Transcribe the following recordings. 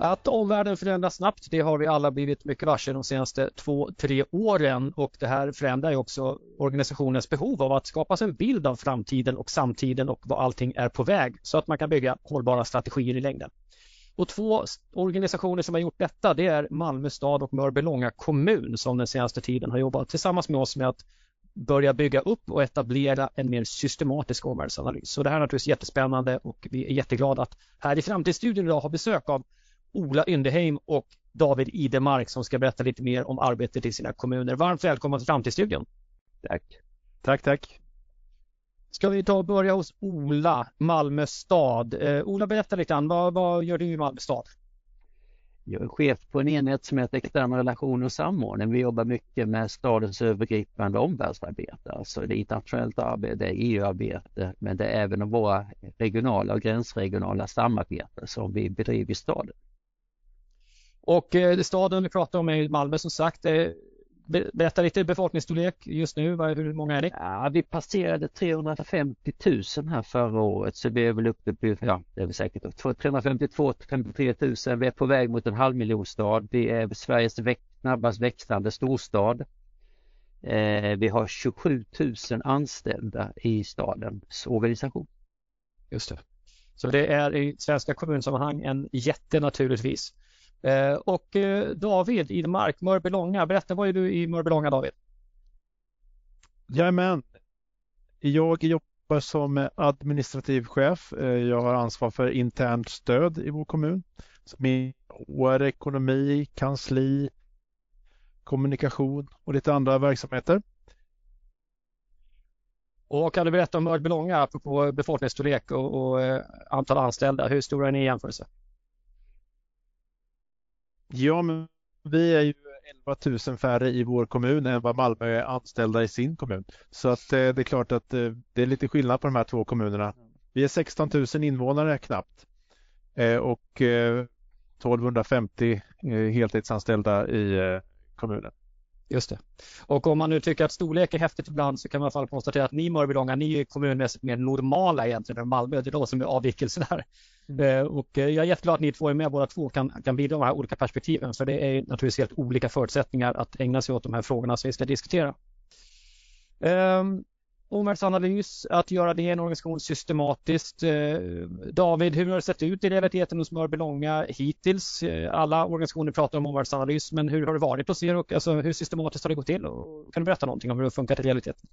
Att omvärlden förändras snabbt, det har vi alla blivit mycket varse de senaste två, tre åren och det här förändrar ju också organisationens behov av att skapa sig en bild av framtiden och samtiden och vad allting är på väg så att man kan bygga hållbara strategier i längden. Och två organisationer som har gjort detta det är Malmö stad och Mörbylånga kommun som den senaste tiden har jobbat tillsammans med oss med att börja bygga upp och etablera en mer systematisk omvärldsanalys. Så det här är naturligtvis jättespännande och vi är jätteglada att här i Framtidsstudion idag ha besök av Ola Yndeheim och David Idemark som ska berätta lite mer om arbetet i sina kommuner. Varmt välkomna till Framtidsstudion. Tack. Tack, tack. Ska vi ta och börja hos Ola, Malmö stad. Eh, Ola, berätta lite grann. Vad, vad gör du i Malmö stad? Jag är chef på en enhet som heter externa relationer och samordning. Vi jobbar mycket med stadens övergripande omvärldsarbete, alltså det är internationellt arbete, det är EU-arbete, men det är även våra regionala och gränsregionala samarbeten som vi bedriver i staden. Och eh, staden vi pratar om är Malmö som sagt. Eh, berätta lite befolkningsstorlek just nu, hur många är det? Ja, vi passerade 350 000 här förra året så vi är väl uppe på, ja det är väl säkert 352-53 000. Vi är på väg mot en halvmiljonstad. Vi är Sveriges väx snabbast växande storstad. Eh, vi har 27 000 anställda i stadens organisation. Just det. Så det är i svenska kommunsammanhang en jätte naturligtvis. Eh, och eh, David Idmark, Mörbylånga, berätta vad är du i Mörbylånga David? Jajamän. Jag jobbar som administrativ chef. Eh, jag har ansvar för internt stöd i vår kommun. Som är ekonomi, kansli, kommunikation och lite andra verksamheter. Och kan du berätta om Mörbylånga apropå befolkningsstorlek och, och antal anställda? Hur stora är ni i jämförelse? Ja, men vi är ju 11 000 färre i vår kommun än vad Malmö är anställda i sin kommun. Så att eh, det är klart att eh, det är lite skillnad på de här två kommunerna. Vi är 16 000 invånare knappt eh, och 1250 heltidsanställda i kommunen. Just det. Och om man nu tycker att storlek är häftigt ibland så kan man i alla fall konstatera att ni Mörbylånga, ni är kommunmässigt mer normala egentligen än Malmö. Det är de som är avvikelser där. Mm. Eh, och eh, jag är jätteglad att ni två är med båda två och kan, kan bidra med de här olika perspektiven. För det är naturligtvis helt olika förutsättningar att ägna sig åt de här frågorna som vi ska diskutera. Um, omvärldsanalys, att göra det i en organisation systematiskt. Eh, David, hur har det sett ut i realiteten hos Mörbylånga hittills? Eh, alla organisationer pratar om omvärldsanalys, men hur har det varit hos er och alltså, hur systematiskt har det gått till? Och kan du berätta någonting om hur det har funkat i realiteten?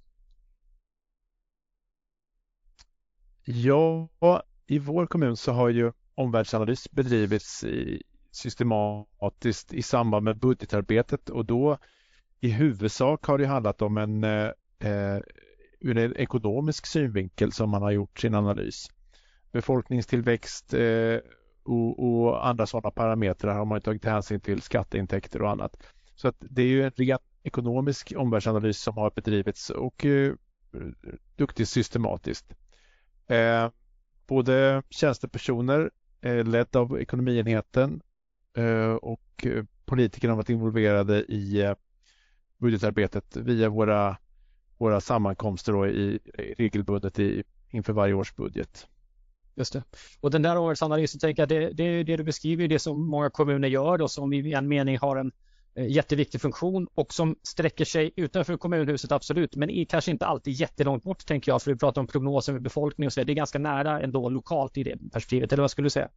Ja, i vår kommun så har ju omvärldsanalys bedrivits i, systematiskt i samband med budgetarbetet och då i huvudsak har det handlat om en eh, eh ur en ekonomisk synvinkel som man har gjort sin analys. Befolkningstillväxt eh, och, och, andra sådana parametrar har man tagit hänsyn till skatteintäkter och annat. Så att det är ju en ren ekonomisk omvärldsanalys som har bedrivits och eh, duktigt systematiskt. Eh, både tjänstepersoner eh, ledd av ekonomienheten eh, och eh, politikerna har varit involverade i eh, budgetarbetet via våra våra sammankomster då i, regelbundet i, inför varje års budget. Just det. Och den där årsanalysen, tänker jag, det, det, det du beskriver det som många kommuner gör och som i en mening har en eh, jätteviktig funktion och som sträcker sig utanför kommunhuset absolut, men är kanske inte alltid jättelångt bort tänker jag, för vi pratar om prognoser med befolkning och så. Det är ganska nära ändå lokalt i det perspektivet, eller vad skulle du säga?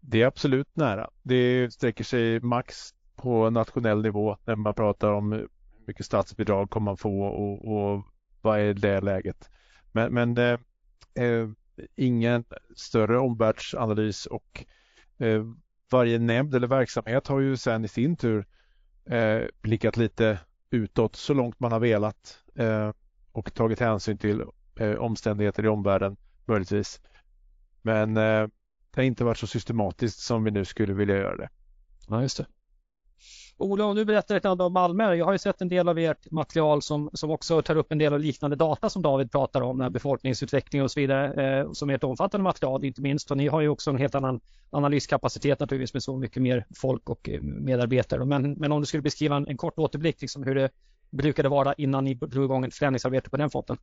Det är absolut nära. Det sträcker sig max på nationell nivå när man pratar om hur mycket statsbidrag kommer man få och, och vad är det läget. Men, men eh, eh, ingen större omvärldsanalys och eh, varje nämnd eller verksamhet har ju sen i sin tur eh, blickat lite utåt så långt man har velat eh, och tagit hänsyn till eh, omständigheter i omvärlden möjligtvis. Men eh, det har inte varit så systematiskt som vi nu skulle vilja göra det. Ja, just det. Ola, om du berättar lite om Malmö. Jag har ju sett en del av ert material som, som också tar upp en del av liknande data som David pratar om, befolkningsutveckling och så vidare, eh, som är ett omfattande material, inte minst. Och ni har ju också en helt annan analyskapacitet naturligtvis med så mycket mer folk och eh, medarbetare. Men, men om du skulle beskriva en, en kort återblick, liksom hur det brukade vara innan ni drog igång ett förändringsarbete på den fronten?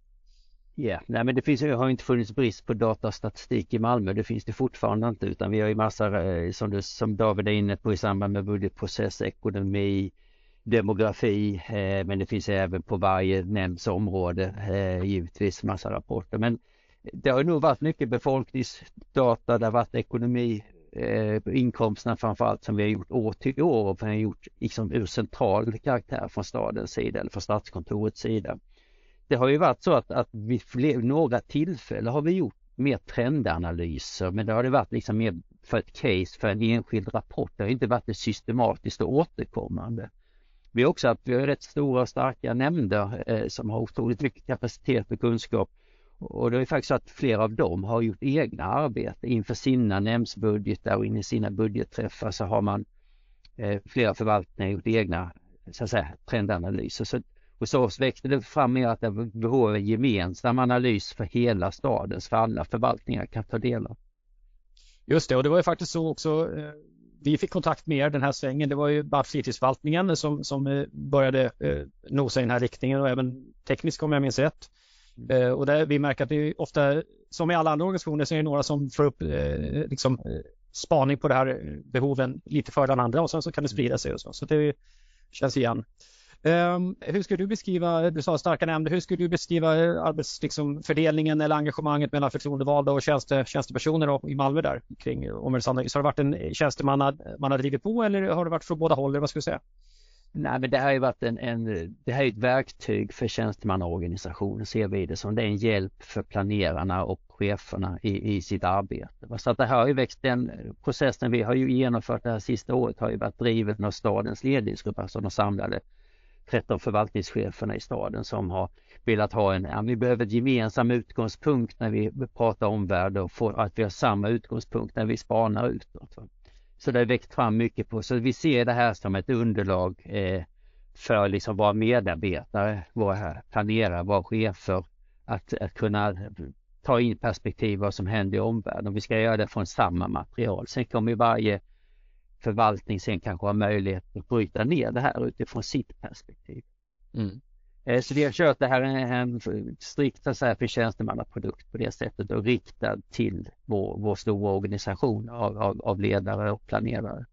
Ja, nej men det finns, det har inte funnits brist på datastatistik i Malmö. Det finns det fortfarande inte utan vi har ju massor eh, som, du, som David är inne på i samband med budgetprocess, ekonomi, demografi eh, men det finns även på varje nämnds område eh, givetvis massa rapporter. Men det har nog varit mycket befolkningsdata, det har varit ekonomi, eh, inkomsterna framförallt som vi har gjort år till år och vi har gjort liksom ur central karaktär från stadens sida eller från statskontorets sida. Det har ju varit så att, att vid fler, några tillfällen har vi gjort mer trendanalyser men det har det varit liksom mer för ett case, för en enskild rapport. Det har inte varit det systematiskt och återkommande. Vi har också haft vi har rätt stora och starka nämnder eh, som har otroligt mycket kapacitet och kunskap. Och det är faktiskt så att flera av dem har gjort egna arbete inför sina nämndsbudgetar och in i sina budgetträffar så har man eh, flera förvaltningar gjort egna så att säga, trendanalyser. Så hos oss växte det fram mer att det behov av en gemensam analys för hela staden, för alla förvaltningar kan ta del av. Just det, och det var ju faktiskt så också eh, vi fick kontakt med er den här svängen. Det var ju bara fritidsförvaltningen som, som eh, började eh, nosa i den här riktningen och även tekniskt om jag minns rätt. Mm. Eh, och där vi märker att det är ofta, som i alla andra organisationer, så är det några som får upp eh, liksom, spaning på det här behoven lite före den andra och sen så kan det sprida sig och så. Så det känns igen. Um, hur skulle du beskriva, du sa starka nämnder, hur skulle du beskriva eh, arbetsfördelningen liksom, eller engagemanget mellan förtroendevalda och tjänste, tjänstepersoner i Malmö där kring omvärldsanalys? Har det varit en tjänsteman man har drivit på eller har det varit från båda håll? Eller vad ska du säga? Nej men det här har ju varit en, en det här är ett verktyg för tjänstemannaorganisationen ser vi det som. Det är en hjälp för planerarna och cheferna i, i sitt arbete. Så att det här har ju växt, den processen vi har ju genomfört det här sista året har ju varit driven av stadens ledningsgrupp, alltså de samlade 13 förvaltningscheferna i staden som har velat ha en, ja, vi behöver en gemensam utgångspunkt när vi pratar omvärld och får, att vi har samma utgångspunkt när vi spanar utåt. Så det har växt fram mycket på, så vi ser det här som ett underlag eh, för liksom våra medarbetare, våra planerare, våra chefer att, att kunna ta in perspektiv vad som händer i omvärlden. Vi ska göra det från samma material. Sen kommer varje förvaltning sen kanske har möjlighet att bryta ner det här utifrån sitt perspektiv. Mm. Eh, så vi har kört det här en, strikt för tjänstemannaprodukt på det sättet och riktad till vår, vår stora organisation av, av, av ledare och planerare.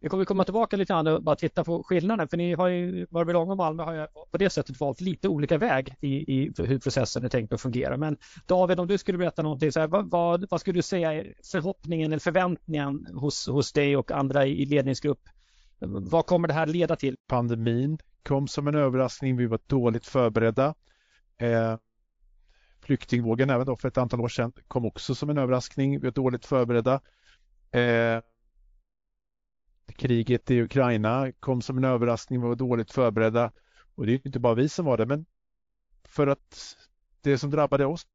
Vi kommer komma tillbaka lite grann och bara titta på skillnaden för ni har ju, Mörbylånga och Malmö har ju på det sättet valt lite olika väg i, i hur processen är tänkt att fungera. Men David, om du skulle berätta någonting, så här, vad, vad, vad, skulle du säga är förhoppningen eller förväntningen hos, hos dig och andra i ledningsgrupp? Vad kommer det här leda till? Pandemin kom som en överraskning. Vi var dåligt förberedda. Eh, flyktingvågen även då för ett antal år sedan kom också som en överraskning. Vi var dåligt förberedda. Eh, kriget i Ukraina kom som en överraskning, vi var dåligt förberedda. Och det är inte bara vi som var det, men för att det som drabbade oss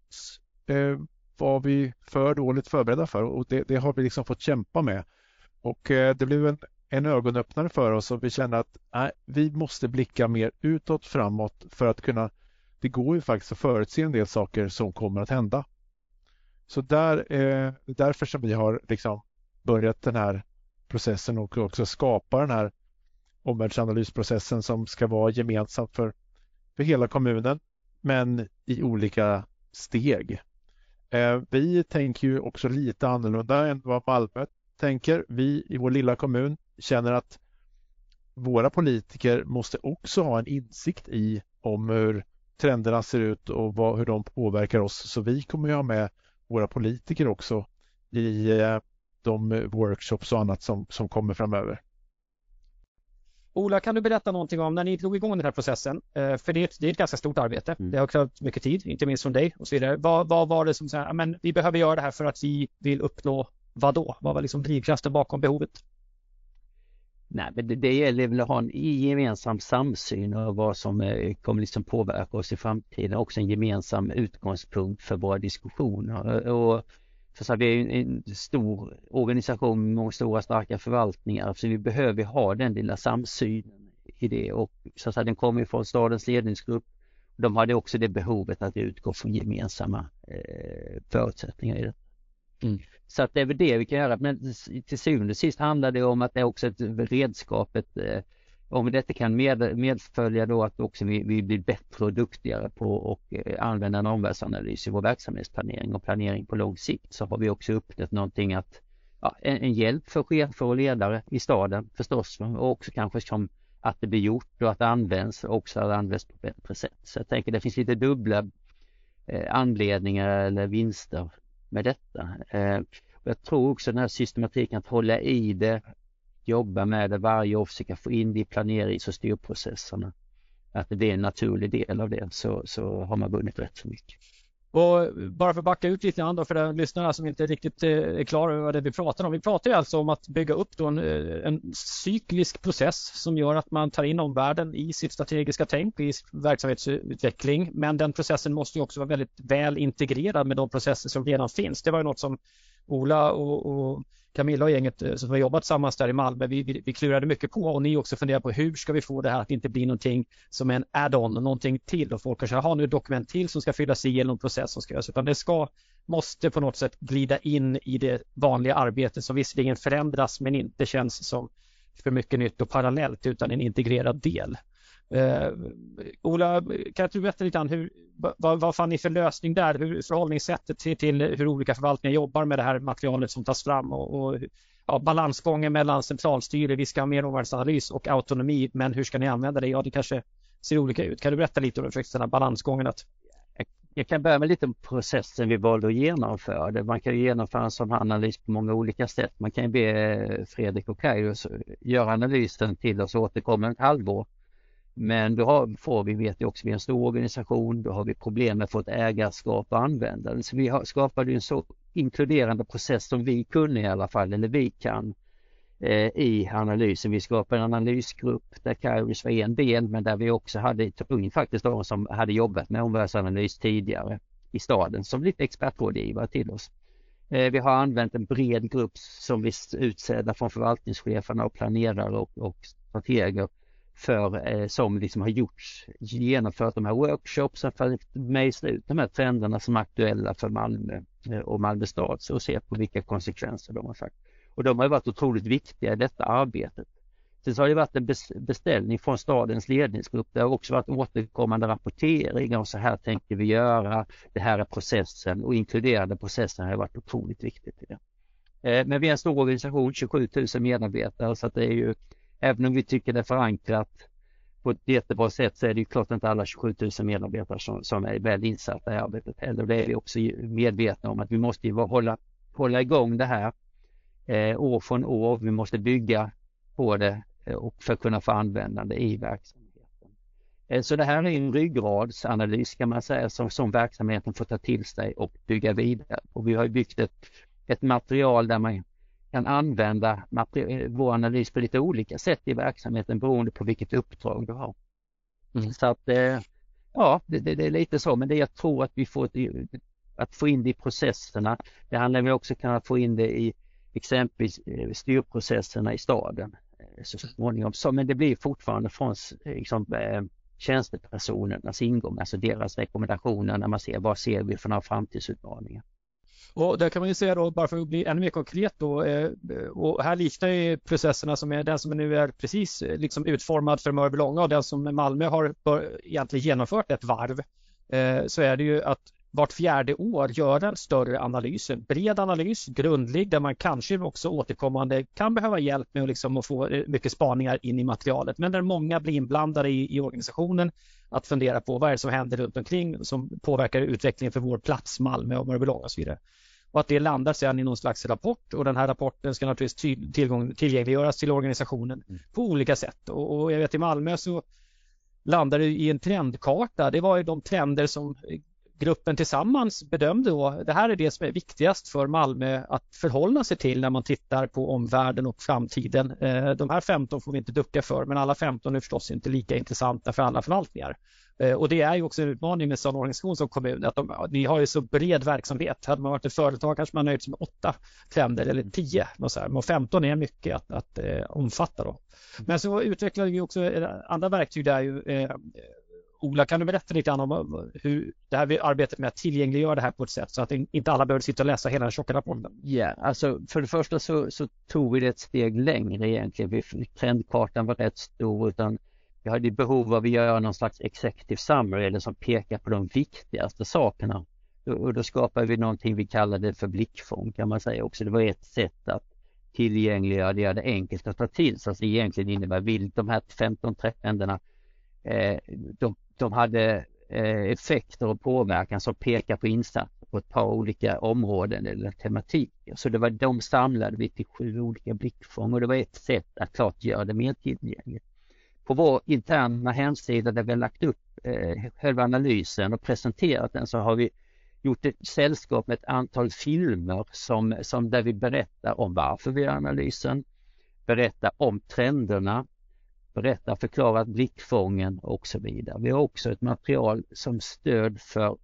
eh, var vi för dåligt förberedda för och det, det har vi liksom fått kämpa med. Och eh, det blev en, en ögonöppnare för oss och vi kände att nej, vi måste blicka mer utåt framåt för att kunna det går ju faktiskt att förutse en del saker som kommer att hända. Så där, eh, därför som vi har liksom börjat den här processen och också skapa den här omvärldsanalysprocessen som ska vara gemensam för, för hela kommunen men i olika steg. Eh, vi tänker ju också lite annorlunda än vad Malmö tänker. Vi i vår lilla kommun känner att våra politiker måste också ha en insikt i om hur trenderna ser ut och vad, hur de påverkar oss. Så vi kommer ju ha med våra politiker också i eh, de workshops och annat som, som kommer framöver. Ola, kan du berätta någonting om när ni drog igång den här processen? Eh, för det är, ett, det är ett ganska stort arbete. Mm. Det har krävt mycket tid, inte minst från dig och så vidare. Vad, vad var det som sa, men vi behöver göra det här för att vi vill uppnå vad då? Vad var liksom drivkraften bakom behovet? Nej, men det, det gäller väl att ha en gemensam samsyn och vad som eh, kommer liksom påverka oss i framtiden. Också en gemensam utgångspunkt för våra diskussioner. Och så att vi är en stor organisation med många stora starka förvaltningar så vi behöver ha den lilla samsynen i det och så att den kommer från stadens ledningsgrupp. De hade också det behovet att utgå från gemensamma eh, förutsättningar i det. Mm. Så att det är väl det vi kan göra men till syvende och sist handlar det om att det är också ett redskap, ett, om detta kan med, medfölja då att också vi, vi blir bättre och duktigare på att eh, använda en omvärldsanalys i vår verksamhetsplanering och planering på lång sikt så har vi också uppnått någonting att ja, en, en, hjälp för chefer och ledare i staden förstås och också kanske som att det blir gjort och att det används och också att det används på bättre sätt. Så jag tänker det finns lite dubbla eh, anledningar eller vinster med detta. Eh, jag tror också den här systematiken att hålla i det jobba med det varje år, försöka få in det i planerings och styrprocesserna. Att det blir en naturlig del av det så, så har man vunnit rätt så mycket. Och bara för att backa ut lite grann då för de lyssnarna som inte riktigt eh, är klara över vad det vi pratar om. Vi pratar ju alltså om att bygga upp då en, eh, en cyklisk process som gör att man tar in omvärlden i sitt strategiska tänk, i verksamhetsutveckling. Men den processen måste ju också vara väldigt väl integrerad med de processer som redan finns. Det var ju något som Ola och, och Camilla och gänget eh, som har jobbat tillsammans där i Malmö, vi, vi, vi klurade mycket på och ni också funderar på hur ska vi få det här att inte bli någonting som en add-on, någonting till och folk kanske har nu ett dokument till som ska fyllas i eller någon process som ska göras utan det ska, måste på något sätt glida in i det vanliga arbetet som visserligen förändras men inte känns som för mycket nytt och parallellt utan en integrerad del. Eh, Ola, kan du berätta lite grann hur, vad, vad fann ni för lösning där? Hur förhållningssättet till, till hur olika förvaltningar jobbar med det här materialet som tas fram och, och ja, balansgången mellan centralstyre, vi ska ha mer omvärldsanalys och autonomi, men hur ska ni använda det? Ja, det kanske ser olika ut. Kan du berätta lite om den här balansgången? Att... Jag kan börja med lite om processen vi valde att genomföra. Man kan genomföra en sån här analys på många olika sätt. Man kan be Fredrik och Kairos göra analysen till oss och återkomma ett halvår men då har, får vi, vet vi också, vi är en stor organisation, då har vi problem med att få ett ägarskap och användare. Så vi har, skapade en så inkluderande process som vi kunde i alla fall, eller vi kan, eh, i analysen. Vi skapade en analysgrupp där Kairos var en del, men där vi också hade, tog in faktiskt de som hade jobbat med omvärldsanalys tidigare i staden som lite expertrådgivare till oss. Eh, vi har använt en bred grupp som vi utsedda från förvaltningscheferna och planerare och, och strateger för, eh, som liksom har gjorts, genomfört de här workshopsen för att mejsla ut de här trenderna som är aktuella för Malmö eh, och Malmö stad och se på vilka konsekvenser de har sagt. Och de har varit otroligt viktiga i detta arbetet. Sen så har det varit en beställning från stadens ledningsgrupp. Det har också varit återkommande rapporteringar och så här tänker vi göra. Det här är processen och inkluderande processen har varit otroligt viktigt. I det. Eh, men vi är en stor organisation, 27 000 medarbetare så att det är ju även om vi tycker det är förankrat på ett jättebra sätt så är det ju klart inte alla 27 000 medarbetare som, som är väl insatta i arbetet heller. Det är vi också medvetna om att vi måste ju hålla, hålla igång det här eh, år från år. Vi måste bygga på det eh, och för att kunna få användande i verksamheten. Eh, så det här är en ryggradsanalys kan man säga som, som verksamheten får ta till sig och bygga vidare. Och vi har byggt ett, ett material där man kan använda vår analys på lite olika sätt i verksamheten beroende på vilket uppdrag du har. Mm. Så att eh, ja, det, det, det, är lite så, men det jag tror att vi får att få in det i processerna. Det handlar om också kunna få in det i exempelvis eh, styrprocesserna i staden eh, så småningom. Så, men det blir fortfarande från liksom, tjänstepersonernas ingång, alltså deras rekommendationer när man ser vad ser vi för några framtidsutmaningar. Och där kan man ju säga då, bara för att bli ännu mer konkret då, eh, och här liknar ju processerna som är den som nu är precis eh, liksom utformad för Mörbylånga och den som Malmö har eh, egentligen genomfört ett varv, så är det ju att vart fjärde år göra en större analys, en bred analys, grundlig, där man kanske också återkommande kan behöva hjälp med att, liksom att få mycket spaningar in i materialet, men där många blir inblandade i, i organisationen att fundera på vad är det som händer runt omkring som påverkar utvecklingen för vår plats, Malmö och Mörbylånga och så vidare. Och att det landar sedan i någon slags rapport och den här rapporten ska naturligtvis tillgång, tillgängliggöras till organisationen mm. på olika sätt. Och, och jag vet i Malmö så landar det i en trendkarta. Det var ju de trender som gruppen tillsammans bedömde då, det här är det som är viktigast för Malmö att förhålla sig till när man tittar på omvärlden och framtiden. Eh, de här 15 får vi inte ducka för men alla 15 är förstås inte lika intressanta för alla förvaltningar. Eh, och det är ju också en utmaning med en sån organisation som kommun att de, ni har ju så bred verksamhet. Hade man varit ett företag kanske man nöjt sig med åtta trender eller tio. Men 15 är mycket att, att eh, omfatta då. Men så utvecklade vi också andra verktyg där ju Ola, kan du berätta lite grann om hur det här arbetet med att tillgängliggöra det här på ett sätt så att inte alla behöver sitta och läsa hela den tjocka rapporten? Ja, alltså för det första så, så tog vi det ett steg längre egentligen. Vi, trendkartan var rätt stor utan vi hade behov av att göra någon slags executive summary eller som pekar på de viktigaste sakerna. Och då skapade vi någonting vi kallade för blickfång kan man säga också. Det var ett sätt att tillgängliggöra det, göra det enkelt att ta till sig. Alltså egentligen innebär vill de här 15 trenderna eh, de, de hade eh, effekter och påverkan som pekar på insatser på ett par olika områden eller tematiker. Så det var de samlade vi till sju olika blickfång och det var ett sätt att klart göra det mer tillgängligt. På vår interna hemsida där vi har lagt upp eh, själva analysen och presenterat den så har vi gjort ett sällskap med ett antal filmer som, som där vi berättar om varför vi gör analysen, berättar om trenderna, berättar, förklarar blickfången och så vidare. Vi har också ett material som stöd för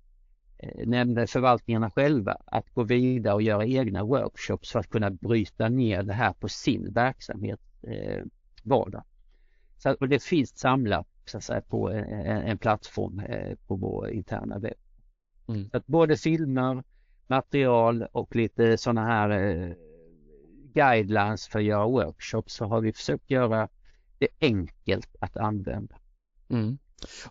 eh, nämnde förvaltningarna själva att gå vidare och göra egna workshops för att kunna bryta ner det här på sin verksamhet eh, vardag. Så, och det finns samlat så att säga, på en, en plattform eh, på vår interna webb. Mm. att både filmer, material och lite sådana här eh, guidelines för att göra workshops så har vi försökt göra det enkelt att använda. Mm.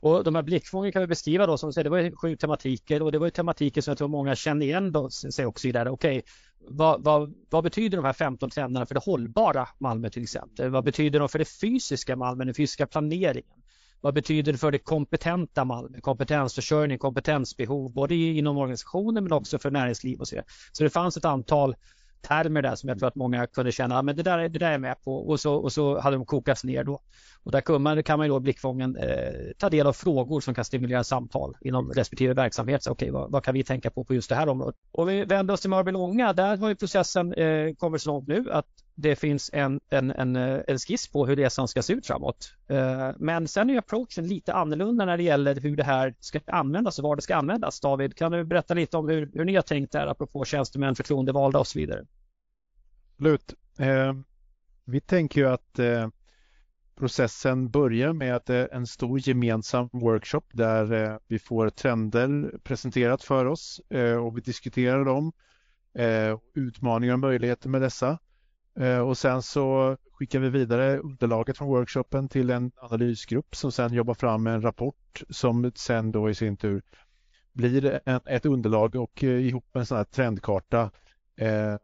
Och de här blickfången kan vi beskriva då som säger, det var sju tematiker och det var ju tematiker som jag tror många känner igen då, sig också i där. Okej, vad, vad, vad, betyder de här 15 trenderna för det hållbara Malmö till exempel? Vad betyder de för det fysiska Malmö, den fysiska planeringen? Vad betyder det för det kompetenta Malmö? Kompetensförsörjning, kompetensbehov, både inom organisationen men också för näringsliv och så. vidare. Så det fanns ett antal termer där som jag tror att många kunde känna, ah, men det där, det där är jag med på och så, och så hade de kokats ner då. Och där kan man, kan man ju då blickfången eh, ta del av frågor som kan stimulera samtal inom respektive verksamhet. Så, okay, vad, vad, kan vi tänka på på just det här området? Och vi vänder oss till Mörbylånga, där har ju processen eh, kommit så långt nu att det finns en, en, en, eh, en skiss på hur resan ska se ut framåt. Eh, men sen är approachen lite annorlunda när det gäller hur det här ska användas och var det ska användas. David, kan du berätta lite om hur, hur ni har tänkt där apropå tjänstemän, förtroendevalda och så vidare? Absolut. Eh, vi tänker ju att eh, processen börjar med eh, en stor gemensam workshop där eh, vi får trender presenterat för oss eh, och vi diskuterar dem, eh, utmaningar och möjligheter med dessa. Och sen så skickar vi vidare underlaget från workshopen till en analysgrupp som sen jobbar fram en rapport som sen då i sin tur blir en, ett underlag och ihop med en sån här trendkarta eh,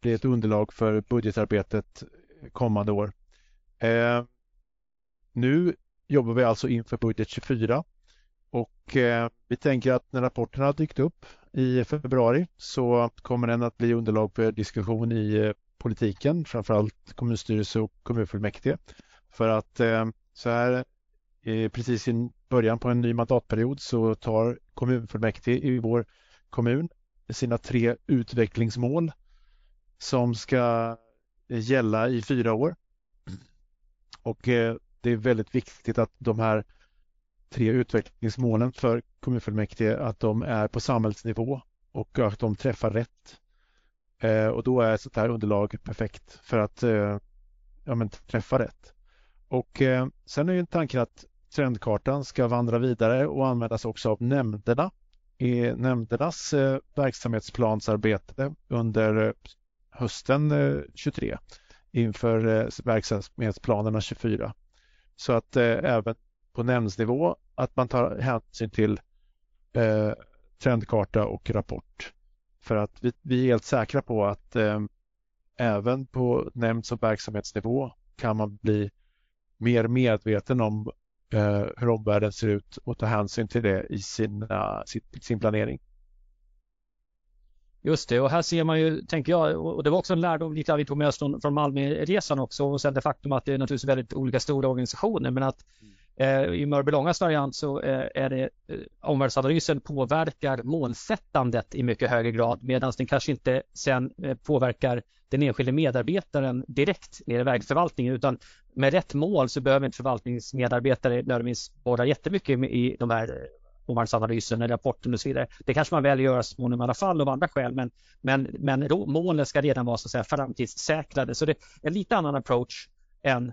blir ett underlag för budgetarbetet kommande år. Nu jobbar vi alltså inför budget 24 och eh, vi tänker att när rapporten har dykt upp i februari så kommer den att bli underlag för diskussion i eh, politiken, framförallt kommunstyrelse och kommunfullmäktige. För att eh, så här eh, precis i början på en ny mandatperiod så tar kommunfullmäktige i vår kommun sina tre utvecklingsmål som ska gälla i fyra år. Och eh, det är väldigt viktigt att de här tre utvecklingsmålen för kommunfullmäktige att de är på samhällsnivå och att de träffar rätt. Eh, och då är ett sånt här underlag perfekt för att eh, ja, men, träffa rätt. Och eh, sen är ju tanken att trendkartan ska vandra vidare och användas också av nämnderna i nämndernas eh, verksamhetsplansarbete under eh, hösten eh, 23 inför eh, verksamhetsplanerna 24. Så att eh, även på nämndsnivå att man tar hänsyn till eh, trendkarta och rapport. För att vi, vi är helt säkra på att eh, även på nämnds och verksamhetsnivå kan man bli mer medveten om eh, hur omvärlden ser ut och ta hänsyn till det i sina, sin, sin planering. Just det, och här ser man ju, tänker jag, och det var också en lärdom lite vi tog med oss från, från Malmöresan också och sen det faktum att det är naturligtvis väldigt olika stora organisationer men att. Eh, I Mörbylångas variant så eh, är det eh, omvärldsanalysen påverkar målsättandet i mycket högre grad medan den kanske inte sen eh, påverkar den enskilde medarbetaren direkt nere i vägförvaltningen utan med rätt mål så behöver inte förvaltningsmedarbetare nödvändigtvis borra jättemycket i de här eh, omvärldsanalysen eller rapporten och så vidare. Det kanske man väl gör småningom i alla fall av andra skäl men, men, men målen ska redan vara så att säga framtidssäkrade så det är en lite annan approach än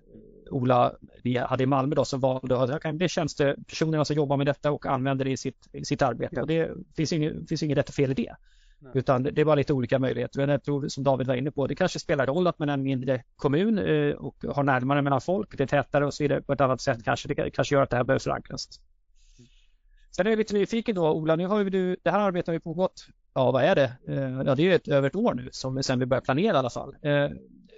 Ola vi hade i Malmö då som valde att det är tjänstepersonerna som jobbar med detta och använder det i sitt, i sitt arbete. Och det finns inget, finns inget rätt och fel i det. Nej. Utan det är bara lite olika möjligheter. Men jag tror som David var inne på, det kanske spelar roll att man är en mindre kommun eh, och har närmare mellan folk, det är tätare och så vidare på ett annat sätt kanske. Det kanske gör att det här behöver förankras. Sen är jag lite nyfiken då, Ola, nu har du, det här arbetet har ju pågått, ja vad är det? Eh, ja det är ett, över ett år nu som sen vi började planera i alla fall. Eh,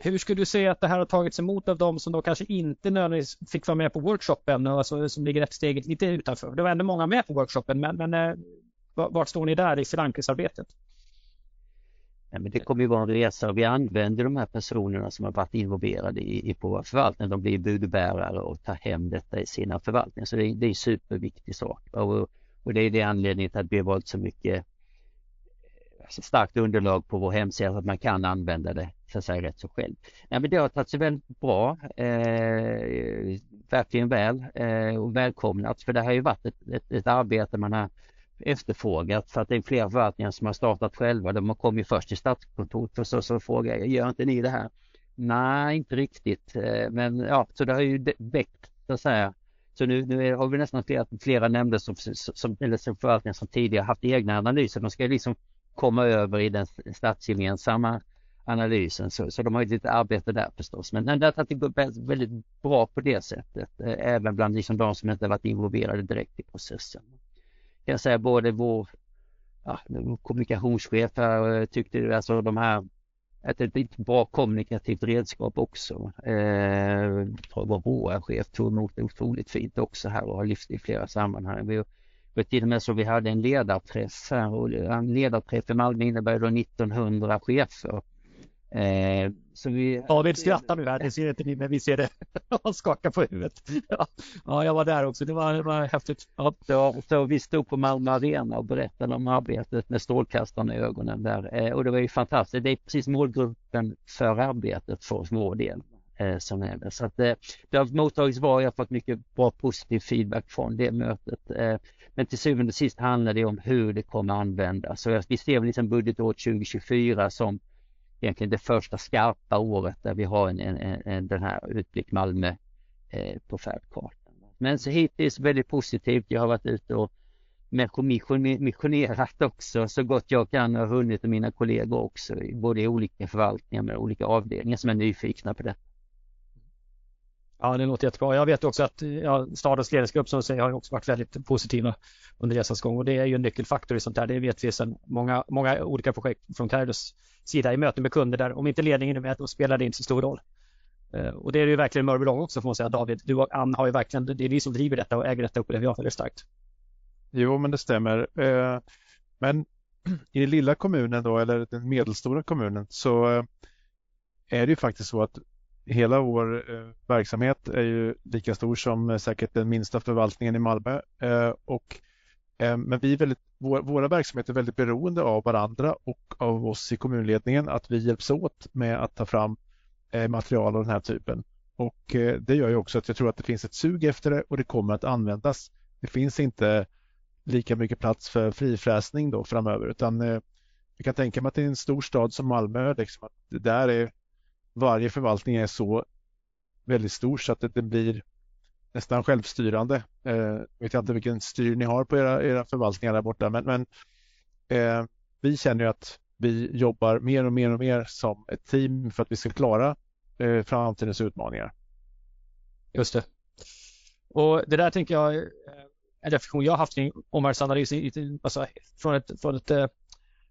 hur skulle du säga att det här har tagits emot av de som då kanske inte nödvändigtvis fick vara med på workshopen, alltså som ligger ett steg lite utanför? Det var ändå många med på workshopen, men, men eh, vart står ni där i förankringsarbetet? Ja, men det kommer ju vara en resa och vi använder de här personerna som har varit involverade i, i på vår förvaltning. De blir budbärare och tar hem detta i sina förvaltningar. Så det, det är en superviktig sak. Och, och det är det anledningen till att vi har valt så mycket alltså starkt underlag på vår hemsida så att man kan använda det så att säga rätt så själv. Ja, men det har tagit sig väldigt bra, eh, verkligen väl eh, och välkomnat för det har ju varit ett, ett, ett arbete man har efterfrågat för att det är flera förvaltningar som har startat själva. De kom ju först till Statskontoret och så, så frågade jag, gör inte ni det här? Nej, inte riktigt. Eh, men ja, så det har ju väckt så att säga. Så nu, nu har vi nästan flera, flera nämnder som, som, eller som förvaltningar som tidigare haft egna analyser. De ska liksom komma över i den statsgemensamma analysen. Så, så de har ju lite arbete där förstås. Men, det har gått väldigt bra på det sättet. Eh, även bland liksom de som inte varit involverade direkt i processen kan jag säga både vår ja, kommunikationschef här eh, tyckte alltså de här att det är ett bra kommunikativt redskap också. Eh, vår HR-chef tog emot det otroligt fint också här och har lyft i flera sammanhang. Vi, var till och med så vi hade en ledarträff här och en ledarträff i Malmö innebär då 1900 chefer Eh, så vi... David skrattar nu här, det ser inte ni men vi ser det. Han skakar på huvudet. Ja, jag var där också, det var, det var häftigt. Ja. Så, så vi stod på Malmö Arena och berättade om arbetet med strålkastarna i ögonen där eh, och det var ju fantastiskt. Det är precis målgruppen för arbetet för vår del eh, som är det. Så att eh, det har mottagits bra, jag har fått mycket bra positiv feedback från det mötet. Eh, men till syvende och sist handlar det om hur det kommer användas. Så vi ser väl liksom budgetåret 2024 som egentligen det första skarpa året där vi har en, en, en den här utblick Malmö eh, på färdkartan. Men så hittills väldigt positivt. Jag har varit ute och missionerat också så gott jag kan och hunnit och mina kollegor också, både i olika förvaltningar med olika avdelningar som är nyfikna på detta. Ja, det låter jättebra. Jag vet också att ja, stadens ledningsgrupp som säger har också varit väldigt positiva under resans gång och det är ju en nyckelfaktor i sånt här. Det vet vi sedan många, många olika projekt från Kairos sida i möten med kunder där om inte ledningen är med då spelar det inte så stor roll. Eh, och det är ju verkligen Mörbylång också får man säga. David, du och Ann har ju verkligen, det är ni som driver detta och äger detta upplever jag väldigt starkt. Jo, men det stämmer. Eh, men i den lilla kommunen då, eller den medelstora kommunen, så eh, är det ju faktiskt så att hela vår eh, verksamhet är ju lika stor som eh, säkert den minsta förvaltningen i Malmö. Eh, och Eh, men vi är väldigt, våra verksamheter är väldigt beroende av varandra och av oss i kommunledningen att vi hjälps åt med att ta fram eh, material av den här typen. Och eh, det gör ju också att jag tror att det finns ett sug efter det och det kommer att användas. Det finns inte lika mycket plats för frifräsning då framöver utan jag kan tänka mig att i en stor stad som Malmö, liksom, att det där är varje förvaltning är så väldigt stor så att det, blir nästan självstyrande. Eh, vet jag inte vilken styr ni har på era, era förvaltningar där borta, men, men eh, vi känner ju att vi jobbar mer och mer och mer som ett team för att vi ska klara eh, framtidens utmaningar. Just det. Och det där tänker jag eh, en reflektion jag har haft kring omvärldsanalys alltså från ett, från ett eh,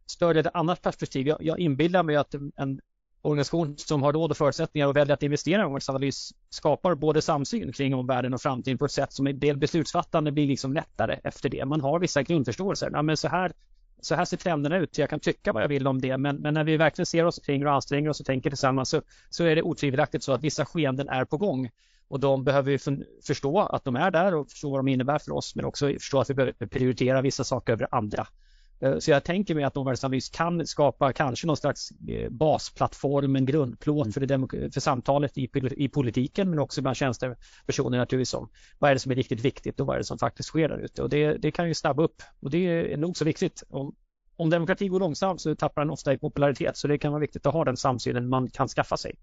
större, ett annat perspektiv. Jag, jag inbillar mig att en organisation som har råd och förutsättningar och väljer att investera i omvärldsanalys skapar både samsyn kring omvärlden och framtiden på ett sätt som en del beslutsfattande blir liksom lättare efter det. Man har vissa grundförståelser. Ja, men så här så här ser trenderna ut. Jag kan tycka vad jag vill om det, men, men när vi verkligen ser oss kring och anstränger oss och tänker tillsammans så, så är det otvivelaktigt så att vissa skeenden är på gång. Och de behöver vi förstå att de är där och förstå vad de innebär för oss, men också förstå att vi behöver prioritera vissa saker över andra. Eh, så jag tänker mig att omvärldsanalys kan skapa kanske någon slags eh, basplattform, en grundplåt för, det för samtalet i, i politiken men också bland tjänstepersoner naturligtvis om vad är det som är riktigt viktigt och vad är det som faktiskt sker där ute. Och det, det kan ju snabba upp och det är nog så viktigt. Om, om demokrati går långsamt så tappar den ofta i popularitet så det kan vara viktigt att ha den samsynen man kan skaffa sig.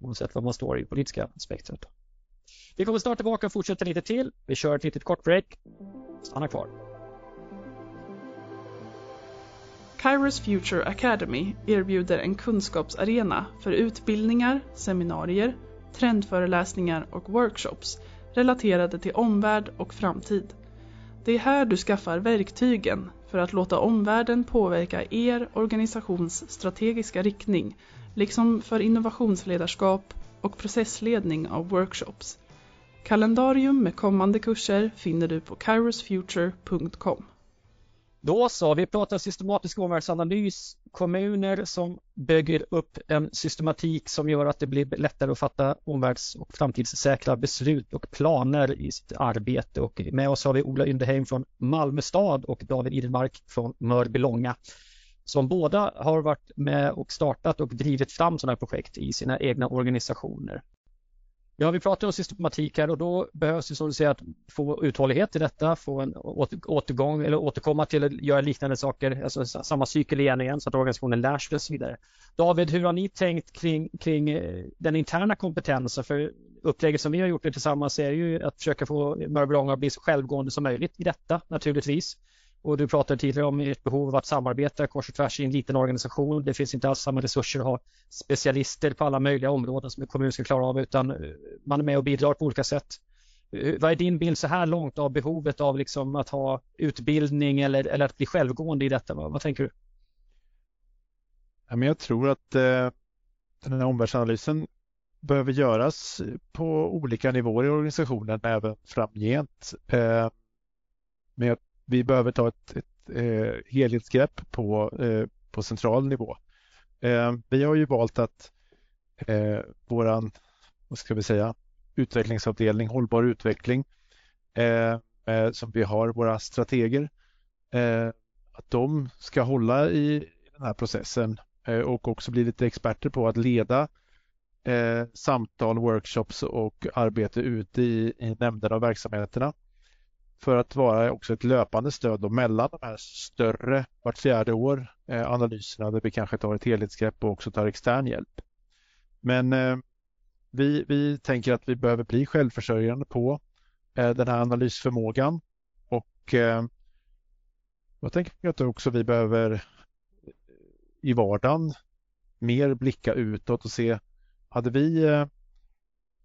oavsett var man står i politiska spektrat. Vi kommer snart tillbaka och fortsätta lite till. Vi kör ett litet kort break. Stanna kvar. Kairos Future Academy erbjuder en kunskapsarena för utbildningar, seminarier, trendföreläsningar och workshops relaterade till omvärld och framtid. Det är här du skaffar verktygen för att låta omvärlden påverka er organisations strategiska riktning, liksom för innovationsledarskap och processledning av workshops. Kalendarium med kommande kurser finner du på kairosfuture.com. Då så, vi pratar systematisk omvärldsanalys, kommuner som bygger upp en systematik som gör att det blir lättare att fatta omvärlds och framtidssäkra beslut och planer i sitt arbete. Och med oss har vi Ola Yndeheim från Malmö stad och David Idenmark från Mörbylånga som båda har varit med och startat och drivit fram sådana här projekt i sina egna organisationer. Ja, vi pratar om systematik här och då behövs det som du säger att få uthållighet i detta, få en återgång eller återkomma till att göra liknande saker, alltså samma cykel igen och igen så att organisationen lär sig och så vidare. David, hur har ni tänkt kring, kring eh, den interna kompetensen? För upplägget som vi har gjort det tillsammans är ju att försöka få Mörbylånga att bli så självgående som möjligt i detta naturligtvis. Och du pratade tidigare om ert behov av att samarbeta kors och tvärs i en liten organisation. Det finns inte alls samma resurser att ha specialister på alla möjliga områden som en kommun ska klara av utan eh, man är med och bidrar på olika sätt. Eh, vad är din bild så här långt av behovet av liksom att ha utbildning eller, eller att bli självgående i detta? Vad, vad tänker du? Ja, men jag tror att eh, den här omvärldsanalysen behöver göras på olika nivåer i organisationen även framgent. Eh, men jag vi behöver ta ett, ett eh, helhetsgrepp på, eh, på central nivå. Eh, vi har ju valt att eh, våran, vad ska vi säga, utvecklingsavdelning, hållbar utveckling, eh, eh som vi har, våra strateger, eh, att de ska hålla i den här processen eh, och också bli lite experter på att leda eh, samtal, workshops och arbete ute i, i nämnderna och verksamheterna för att vara också ett löpande stöd då mellan de här större vart fjärde år eh, analyserna där vi kanske tar ett helhetsgrepp och också tar extern hjälp. Men eh, vi, vi tänker att vi behöver bli självförsörjande på eh, den här analysförmågan och eh, jag tänker att också vi behöver eh, i vardagen mer blicka utåt och se hade vi eh,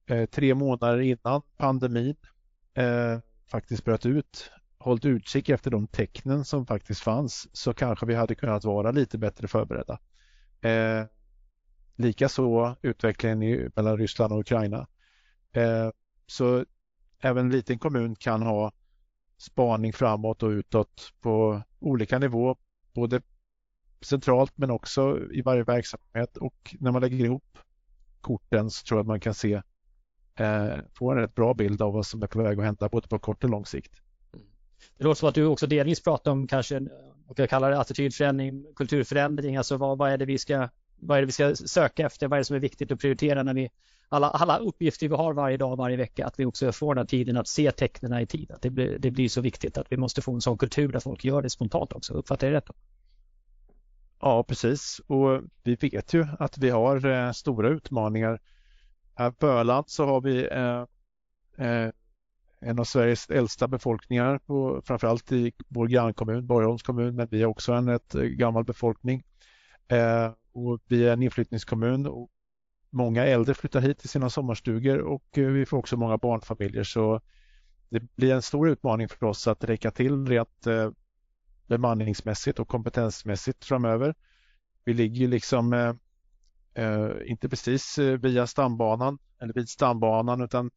eh tre månader innan pandemin eh, faktiskt bröt ut, hållit utkik efter de tecknen som faktiskt fanns så kanske vi hade kunnat vara lite bättre förberedda. Eh, Likaså utvecklingen i, mellan Ryssland och Ukraina. Eh, så även en liten kommun kan ha spaning framåt och utåt på olika nivå, både centralt men också i varje verksamhet och när man lägger ihop korten så tror jag att man kan se eh, får en rätt bra bild av vad som är på väg att hända både på kort och lång sikt. Mm. Det låter som att du också delvis pratar om kanske, och jag kallar det attitydförändring, kulturförändring, alltså vad, vad, är det vi ska, vad är det vi ska söka efter, vad är det som är viktigt att prioritera när vi, alla, alla uppgifter vi har varje dag, varje vecka, att vi också får den här tiden att se tecknen i tid. Att det, blir, det blir så viktigt att vi måste få en sån kultur där folk gör det spontant också. Uppfattar jag det rätt? Ja, precis. Och vi vet ju att vi har eh, stora utmaningar här på Öland så har vi eh, eh, en av Sveriges äldsta befolkningar, på, framförallt i vår grannkommun, Borgholms kommun, men vi har också en rätt eh, gammal befolkning. Eh, och vi är en inflyttningskommun och många äldre flyttar hit till sina sommarstugor och eh, vi får också många barnfamiljer så det blir en stor utmaning för oss att räcka till rent eh, bemanningsmässigt och kompetensmässigt framöver. Vi ligger liksom Eh, Eh, inte precis eh, via stambanan eller vid stambanan utan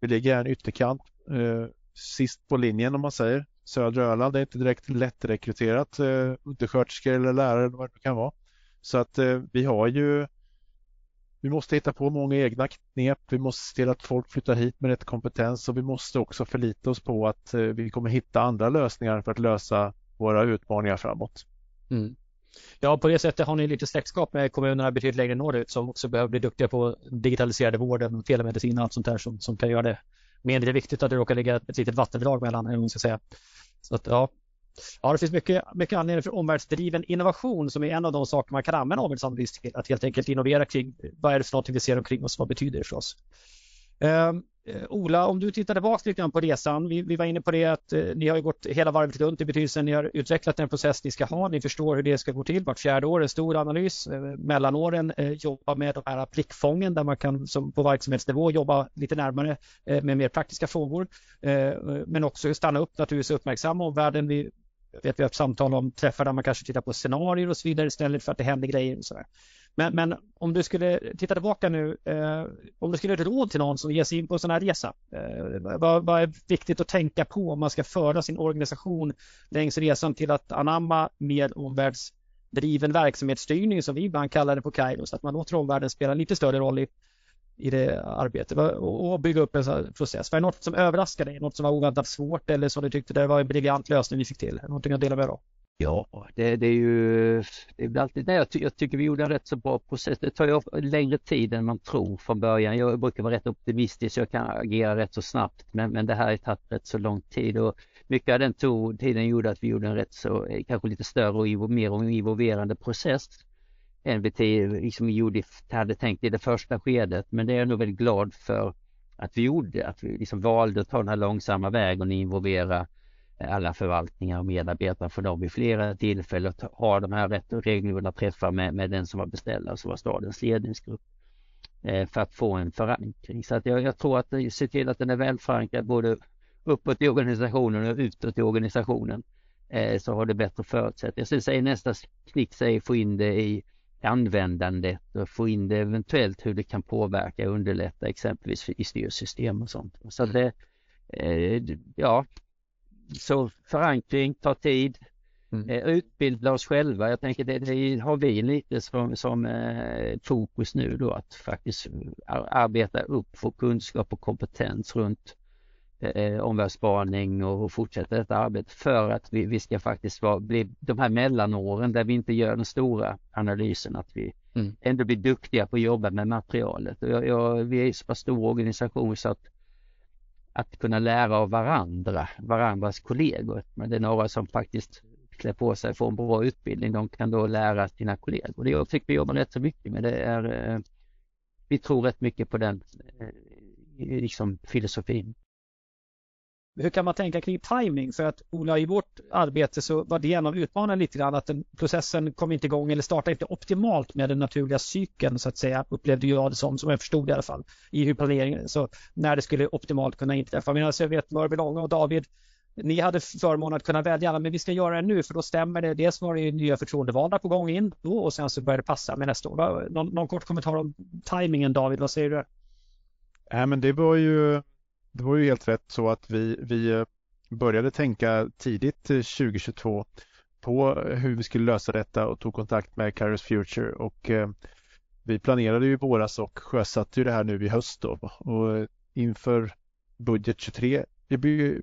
vi ligger i en ytterkant eh, sist på linjen om man säger. Södra Öland är inte direkt lättrekryterat eh, undersköterskor eller lärare eller vad det kan vara. Så att eh, vi har ju vi måste hitta på många egna knep. Vi måste se till att folk flyttar hit med rätt kompetens och vi måste också förlita oss på att eh, vi kommer hitta andra lösningar för att lösa våra utmaningar framåt. Mm. Ja, på det sättet har ni lite släktskap med kommunerna betydligt längre norrut som också behöver bli duktiga på digitaliserade vården, telemedicin och allt sånt där som, som kan göra det mindre viktigt att det råkar ligga ett litet vattendrag mellan, eller man ska säga. Så att ja, Ja, det finns mycket, mycket anledning för omvärldsdriven innovation som är en av de saker man kan använda omvärldsanalys till. Att helt enkelt innovera kring vad är det för någonting vi ser omkring oss, vad betyder det för oss? Um, Eh, Ola, om du tittar tillbaka lite grann på resan. Vi, vi var inne på det att eh, ni har ju gått hela varvet runt i betydelsen ni har utvecklat den process ni ska ha. Ni förstår hur det ska gå till. Vart fjärde år en stor analys. Eh, mellanåren eh, jobba med de här prickfången där man kan som på verksamhetsnivå jobba lite närmare eh, med mer praktiska frågor. Eh, men också stanna upp naturligtvis och uppmärksamma omvärlden. Vi vet vi har haft samtal om träffar där man kanske tittar på scenarier och så vidare istället för att det händer grejer. Och så men, men, om du skulle titta tillbaka nu, eh, om du skulle ge ett råd till någon som ger sig in på en sån här resa, eh, vad, vad, är viktigt att tänka på om man ska föra sin organisation längs resan till att anamma mer omvärldsdriven verksamhetsstyrning som vi ibland kallar det på Kairos, att man låter omvärlden spela en lite större roll i, i det arbetet och, bygga upp en sån process. Var det något som överraskade dig, något som var oväntat svårt eller som du tyckte det var en briljant lösning vi fick till? Någonting att dela med dig av? Ja, det, det, är ju det är alltid, nej, jag, ty, jag, tycker vi gjorde en rätt så bra process. Det tar ju längre tid än man tror från början. Jag brukar vara rätt optimistisk, jag kan agera rätt så snabbt men, men det här har tagit rätt så lång tid och mycket av den tog, tiden gjorde att vi gjorde en rätt så, eh, kanske lite större och mer involverande process NBT, liksom gjorde, hade tänkt i det första skedet. Men det är jag nog väldigt glad för att vi gjorde, att vi liksom valde att ta den här långsamma vägen och involvera alla förvaltningar och medarbetare för dem vid flera tillfällen och ha de här rätt regelbundna träffar med, med den som var beställare, som var stadens ledningsgrupp eh, för att få en förankring. Så att jag, jag tror att eh, se till att den är väl förankrad både uppåt i organisationen och utåt i organisationen eh, så har det bättre förutsättningar. Sen säger nästa knick säger få in det i användandet och få in det eventuellt hur det kan påverka och underlätta exempelvis i styrsystem och sånt. Så det, eh, ja, så förankring tar tid. Mm. Eh, utbilda oss själva. Jag tänker det, det har vi lite som, som eh, fokus nu då att faktiskt arbeta upp för kunskap och kompetens runt eh, omvärldsspaning och fortsätta detta arbete för att vi, vi ska faktiskt vara, bli de här mellanåren där vi inte gör den stora analysen att vi mm. ändå blir duktiga på att jobba med materialet. Och jag, jag, vi är så pass stor organisation så att att kunna lära av varandra, varandras kollegor. Men det är några som faktiskt klär på sig får en bra utbildning, de kan då lära sina kollegor. Det jag tycker vi jobbar rätt så mycket med det är, eh, vi tror rätt mycket på den eh, liksom filosofin hur kan man tänka kring timing? För att Ola, i vårt arbete så var det en av utmaningarna lite grann att den, processen kom inte igång eller startade inte optimalt med den naturliga cykeln så att säga, upplevde jag det som, som jag förstod i alla fall, i hur planeringen, så när det skulle optimalt kunna inträffa. Men alltså jag vet Mörbylånga och David, ni hade förmånen att kunna välja, men vi ska göra det nu för då stämmer det. Dels var det nya förtroendevalda på gång in då och sen så började det passa med nästa år. Någon, någon kort kommentar om tajmingen David, vad säger du? Ja, men det var ju det var ju helt rätt så att vi, vi eh, började tänka tidigt eh, 2022 på eh, hur vi skulle lösa detta och tog kontakt med Kairos Future och eh, vi planerade ju våras och sjösatte ju det här nu i höst då och inför budget 23,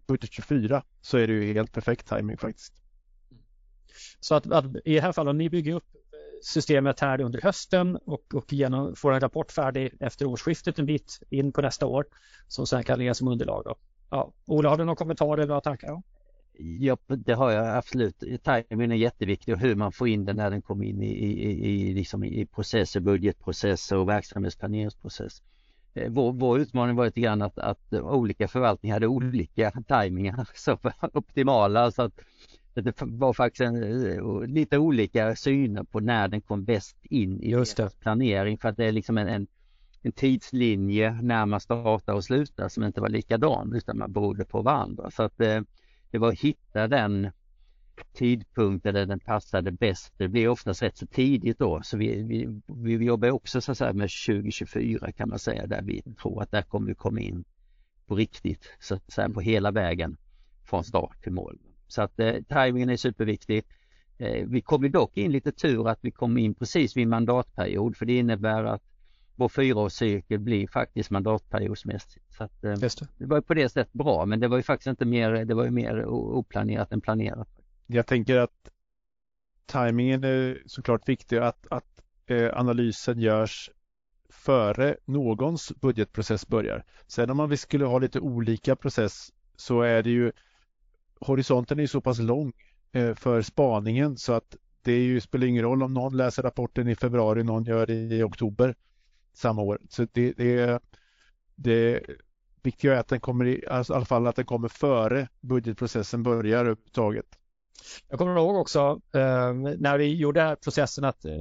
budget 24 så är det ju helt perfekt timing faktiskt. Så att, att i det här fallet, ni bygger upp systemet här under hösten och, och genom, får en rapport färdig efter årsskiftet en bit in på nästa år som sen kan ligga som underlag. Då. Ja. Ola, har du någon kommentar eller några tankar? Ja, det har jag absolut. Timingen är jätteviktig och hur man får in den när den kommer in i, i, i, liksom i processer, budgetprocesser och verksamhetsplaneringsprocess. Eh, vår, vår utmaning var lite grann att, att olika förvaltningar hade olika tajmingar, som var optimala så att det var faktiskt en, eh, lite olika syner på när den kom bäst in i Just det. planering för att det är liksom en, en, en tidslinje när man startar och slutar som inte var likadan utan man berodde på varandra. Så att eh, det var att hitta den tidpunkten där den passade bäst. Det blir oftast rätt så tidigt då så vi, vi, vi jobbar också så att säga med 2024 kan man säga där vi tror att där kommer vi komma in på riktigt så att säga på hela vägen från start till mål. Så att eh, tajmingen är superviktig. Eh, vi kom dock in lite tur att vi kom in precis vid mandatperiod för det innebär att vår fyraårscykel blir faktiskt mandatperiodsmässigt. Så att, eh, det. det var på det sättet bra men det var ju faktiskt inte mer, det var ju mer oplanerat än planerat. Jag tänker att tajmingen är såklart viktig att, att eh, analysen görs före någons budgetprocess börjar. Sen om man skulle ha lite olika process så är det ju horisonten är så pass lång eh, för spaningen så att det är ju, spelar ingen roll om någon läser rapporten i februari, någon gör det i oktober samma år. Så det, det, det viktiga är att den kommer i, alltså, i alla fall att den kommer före budgetprocessen börjar överhuvudtaget. Jag kommer ihåg också eh, när vi gjorde här processen att eh,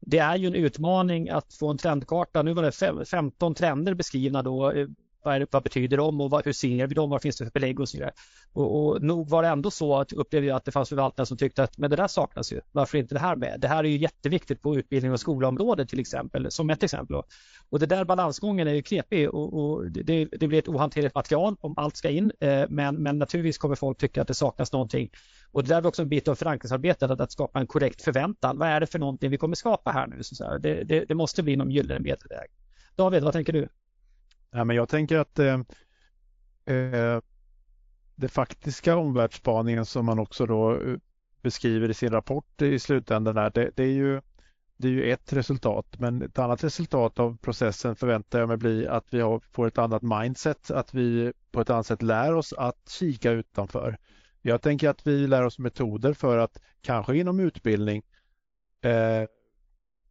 det är ju en utmaning att få en trendkarta. Nu var det 15 trender beskrivna då eh, vad, det, vad betyder de och vad, hur ser vi dem? Vad finns det för belägg och så vidare. Och, och nog var det ändå så att upplevde jag att det fanns förvaltare som tyckte att men det där saknas ju. Varför inte det här med? Det här är ju jätteviktigt på utbildning och skolområdet till exempel, som ett exempel. Och det där balansgången är ju knepig och, och det, det, blir ett ohanterligt material om allt ska in. Eh, men, men naturligtvis kommer folk tycka att det saknas någonting. Och det där är också en bit av förankringsarbetet, att, att skapa en korrekt förväntan. Vad är det för någonting vi kommer skapa här nu? Så det, det, det måste bli någon gyllene medelväg. David, vad tänker du? Nej, men jag tänker att eh, eh, det faktiska omvärldsspaningen som man också då eh, beskriver i sin rapport i slutändan här, det, det, är ju, det är ju ett resultat. Men ett annat resultat av processen förväntar jag mig bli att vi har, får ett annat mindset, att vi på ett annat sätt lär oss att kika utanför. Jag tänker att vi lär oss metoder för att kanske inom utbildning eh,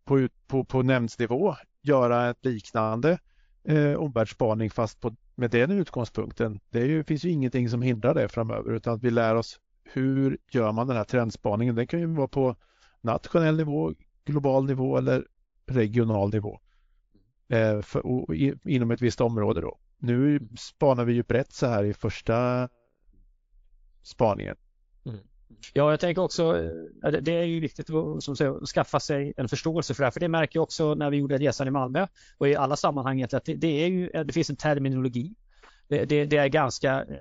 på, på, på nämndsnivå göra ett liknande eh, omvärldsspaning fast på, med den utgångspunkten. Det ju, finns ju ingenting som hindrar det framöver utan att vi lär oss hur gör man den här trendspaningen. Den kan ju vara på nationell nivå, global nivå eller regional nivå eh, för, och, i, inom ett visst område. Då. Nu spanar vi ju brett så här i första spaningen. Ja, jag tänker också, eh, det är ju viktigt att, som säger, skaffa sig en förståelse för det här, för det märker jag också när vi gjorde resan i Malmö och i alla sammanhang att det, det är ju, eh, det finns en terminologi. Det, det, det är ganska eh,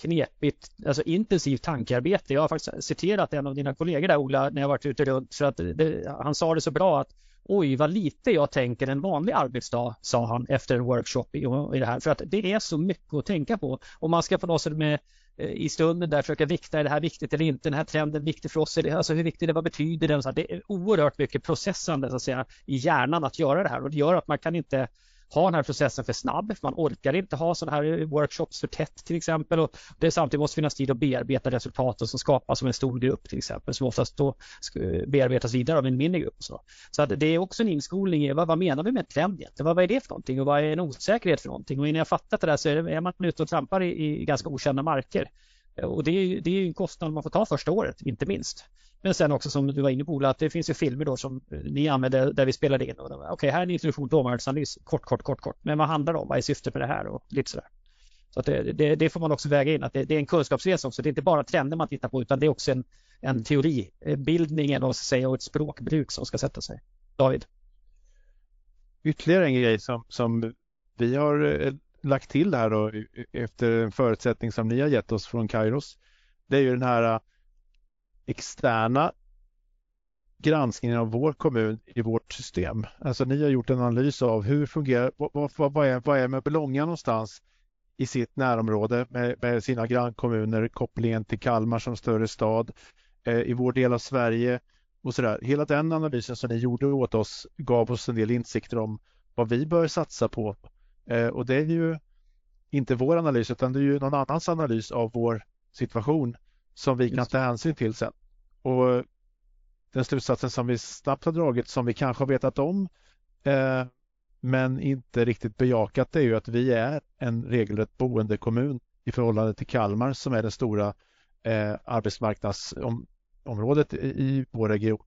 knepigt, alltså intensivt tankearbete. Jag har faktiskt citerat en av dina kollegor där Ola när jag varit ute runt för att det, han sa det så bra att Oj, vad lite jag tänker en vanlig arbetsdag, sa han efter en workshop i, i det här. För att det är så mycket att tänka på. Och man ska på något sätt med Eh, i stunden där försöka vikta, är det här viktigt eller inte? Den här trenden viktig för oss? Är det, alltså hur viktig är det? Vad betyder den? Så det är oerhört mycket processande så att säga, i hjärnan att göra det här och det gör att man kan inte ha den här processen för snabb. Man orkar inte ha sådana här workshops för tätt till exempel. Och det samtidigt måste finnas tid att bearbeta resultaten som skapas som en stor grupp till exempel som oftast då bearbetas vidare av en mindre grupp. Så, så att det är också en inskolning i vad, vad menar vi med trend egentligen? Vad, vad är det för någonting och vad är en osäkerhet för någonting? Och innan jag fattat det där så är, det, är man ute och trampar i, i ganska okända marker. Och det är, det är en kostnad man får ta första året, inte minst. Men sen också som du var inne på att det finns ju filmer då som ni använder där vi spelade in. Okej, okay, här är en introduktion till omvärldsanalys. Kort, kort, kort, kort. Men vad handlar det om? Vad är syftet med det här? Och lite sådär. Så att det, det, det får man också väga in att det, det, är en kunskapsresa också. Det är inte bara trender man tittar på utan det är också en, en teoribildning eller säga, och ett språkbruk som ska sätta sig. David? Ytterligare en grej som, som vi har eh, lagt till här då efter en förutsättning som ni har gett oss från Kairos. Det är ju den här externa granskningen av vår kommun i vårt system. Alltså ni har gjort en analys av hur fungerar, vad, vad, vad är, vad är Mörbylånga någonstans i sitt närområde med, med, sina grannkommuner, kopplingen till Kalmar som större stad, eh, i vår del av Sverige och sådär. Hela den analysen som ni gjorde åt oss gav oss en del insikter om vad vi bör satsa på Eh, och det är ju inte vår analys utan det är ju någon annans analys av vår situation som vi kan ta hänsyn till sen. Och den slutsatsen som vi snabbt har dragit som vi kanske har vetat om eh, men inte riktigt bejakat det är ju att vi är en regelrätt boendekommun i förhållande till Kalmar som är det stora eh, arbetsmarknadsområdet i, vår region.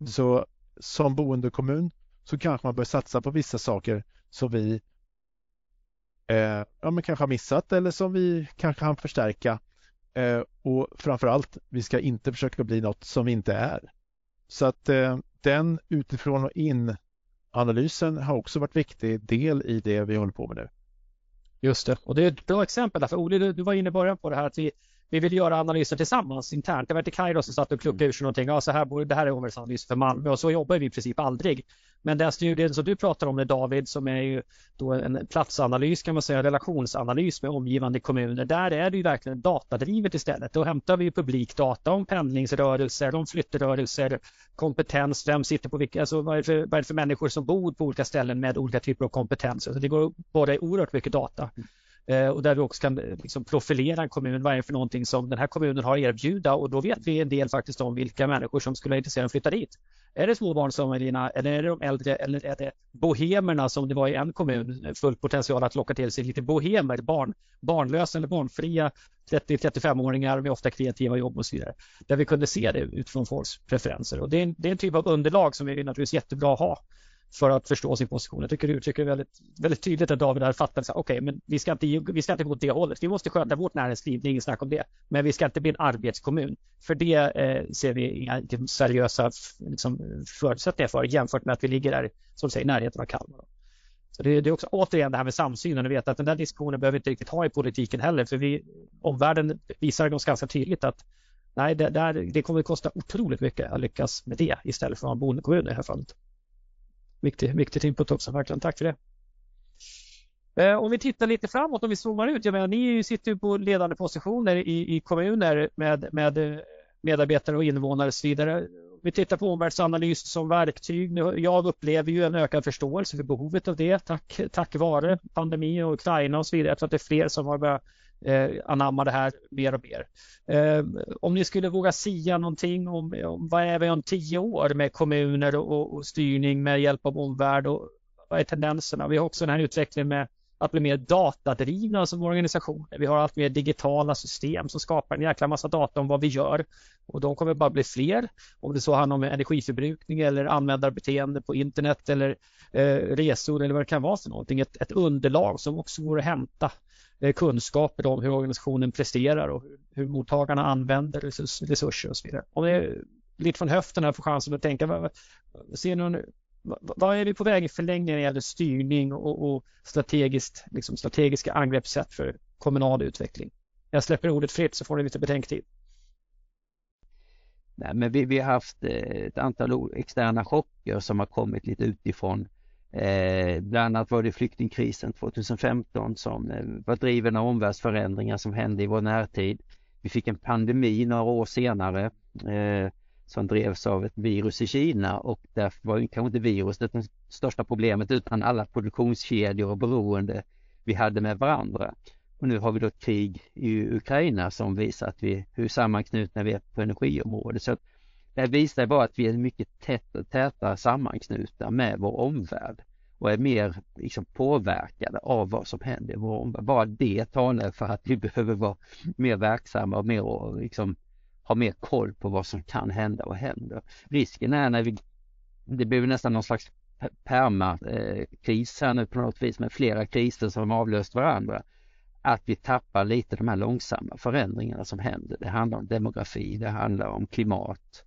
Mm. Så som boendekommun så kanske man bör satsa på vissa saker som vi eh, ja, men kanske har missat eller som vi kanske kan förstärka. Eh, och framförallt, vi ska inte försöka bli något som vi inte är. Så att eh, den utifrån och in analysen har också varit viktig del i det vi håller på med nu. Just det, och det är ett bra exempel därför Olle, du var inne i början på det här att vi vi vill göra analyser tillsammans internt. Det var inte Kairo som satt och kluckade ur sig någonting. Ja, så här borde, det här är omvärldsanalys för Malmö och så jobbar vi i princip aldrig. Men den studien som du pratar om med David som är ju då en platsanalys kan man säga, relationsanalys med omgivande kommuner. Där är det ju verkligen datadrivet istället. Då hämtar vi publikdata om pendlingsrörelser, om flyttrörelser, kompetens, vem sitter på vilka, alltså vad är, det för, vad är det för människor som bor på olika ställen med olika typer av kompetenser. Så det går både oerhört mycket data. Eh, och där vi också kan eh, liksom profilera en kommun. Vad är det för någonting som den här kommunen har att erbjuda och då vet vi en del faktiskt om vilka människor som skulle vara intresserade av att flytta dit. Är det småbarnsfamiljerna eller är det de äldre eller är det bohemerna som det var i en kommun eh, full potential att locka till sig lite bohemer, barn, barnlösa eller barnfria 30-35-åringar med ofta kreativa jobb och så vidare. Där vi kunde se det utifrån folks preferenser och det är en, det är en typ av underlag som är naturligtvis jättebra att ha för att förstå sin position. Jag tycker du uttrycker väldigt, väldigt tydligt att David där fattar att okej, okay, men vi ska, inte, vi ska inte gå åt det hållet. Vi måste sköta vårt näringsliv, det är inget snack om det. Men vi ska inte bli en arbetskommun. För det eh, ser vi inga seriösa liksom, förutsättningar för jämfört med att vi ligger där, som säger, i närheten av Kalmar. Så det, det, är också återigen det här med samsynen. och vet att den där diskussionen behöver vi inte riktigt ha i politiken heller. För vi, omvärlden visar oss ganska tydligt att nej, det, där, det kommer att kosta otroligt mycket att lyckas med det istället för att ha en boendekommun i det här fallet viktig, viktigt input också. Verkligen, tack för det. Eh, om vi tittar lite framåt, om vi zoomar ut. Jag menar, ni sitter ju på ledande positioner i, i kommuner med, med eh, medarbetare och invånare och så vidare. Vi tittar på omvärldsanalys som verktyg. Jag upplever ju en ökad förståelse för behovet av det tack, tack vare pandemi och Ukraina och så vidare. Jag tror att det är fler som har börjat eh, anamma det här mer och mer. Eh, om ni skulle våga sia någonting om, om vad är vi om tio år med kommuner och, och styrning med hjälp av omvärld och vad är tendenserna? Vi har också den här utvecklingen med att bli mer datadrivna som organisationer. Vi har allt mer digitala system som skapar en jäkla massa data om vad vi gör och de kommer bara bli fler. Om det så handlar om energiförbrukning eller användarbeteende på internet eller eh, resor eller vad det kan vara för någonting. Ett, ett underlag som också går att hämta Eh, kunskaper om hur organisationen presterar och hur, mottagarna använder resurser och så vidare. Om det är lite från höften här får chansen att tänka, vad, ser någon, vad är vi på väg i förlängningen när det gäller styrning och, och strategiskt, liksom strategiska angreppssätt för kommunal utveckling? Jag släpper ordet fritt så får ni lite betänketid. Nej, men vi, vi har haft eh, ett antal externa chocker som har kommit lite utifrån Eh, bland annat var det flyktingkrisen 2015 som eh, var driven av omvärldsförändringar som hände i vår närtid. Vi fick en pandemi några år senare eh, som drevs av ett virus i Kina och därför var kanske inte viruset det största problemet utan alla produktionskedjor och beroende vi hade med varandra. Och nu har vi då ett krig i Ukraina som visar att vi, hur sammanknutna vi är på energiområdet. Så det visar bara att vi är mycket tätt, tätare sammanknutna med vår omvärld och är mer liksom, påverkade av vad som händer i vår omvärld. Bara det talar för att vi behöver vara mer verksamma och mer liksom, ha mer koll på vad som kan hända och händer. Risken är när vi, det blir nästan någon slags permakris här nu på något vis med flera kriser som avlöst varandra att vi tappar lite de här långsamma förändringarna som händer. Det handlar om demografi, det handlar om klimat,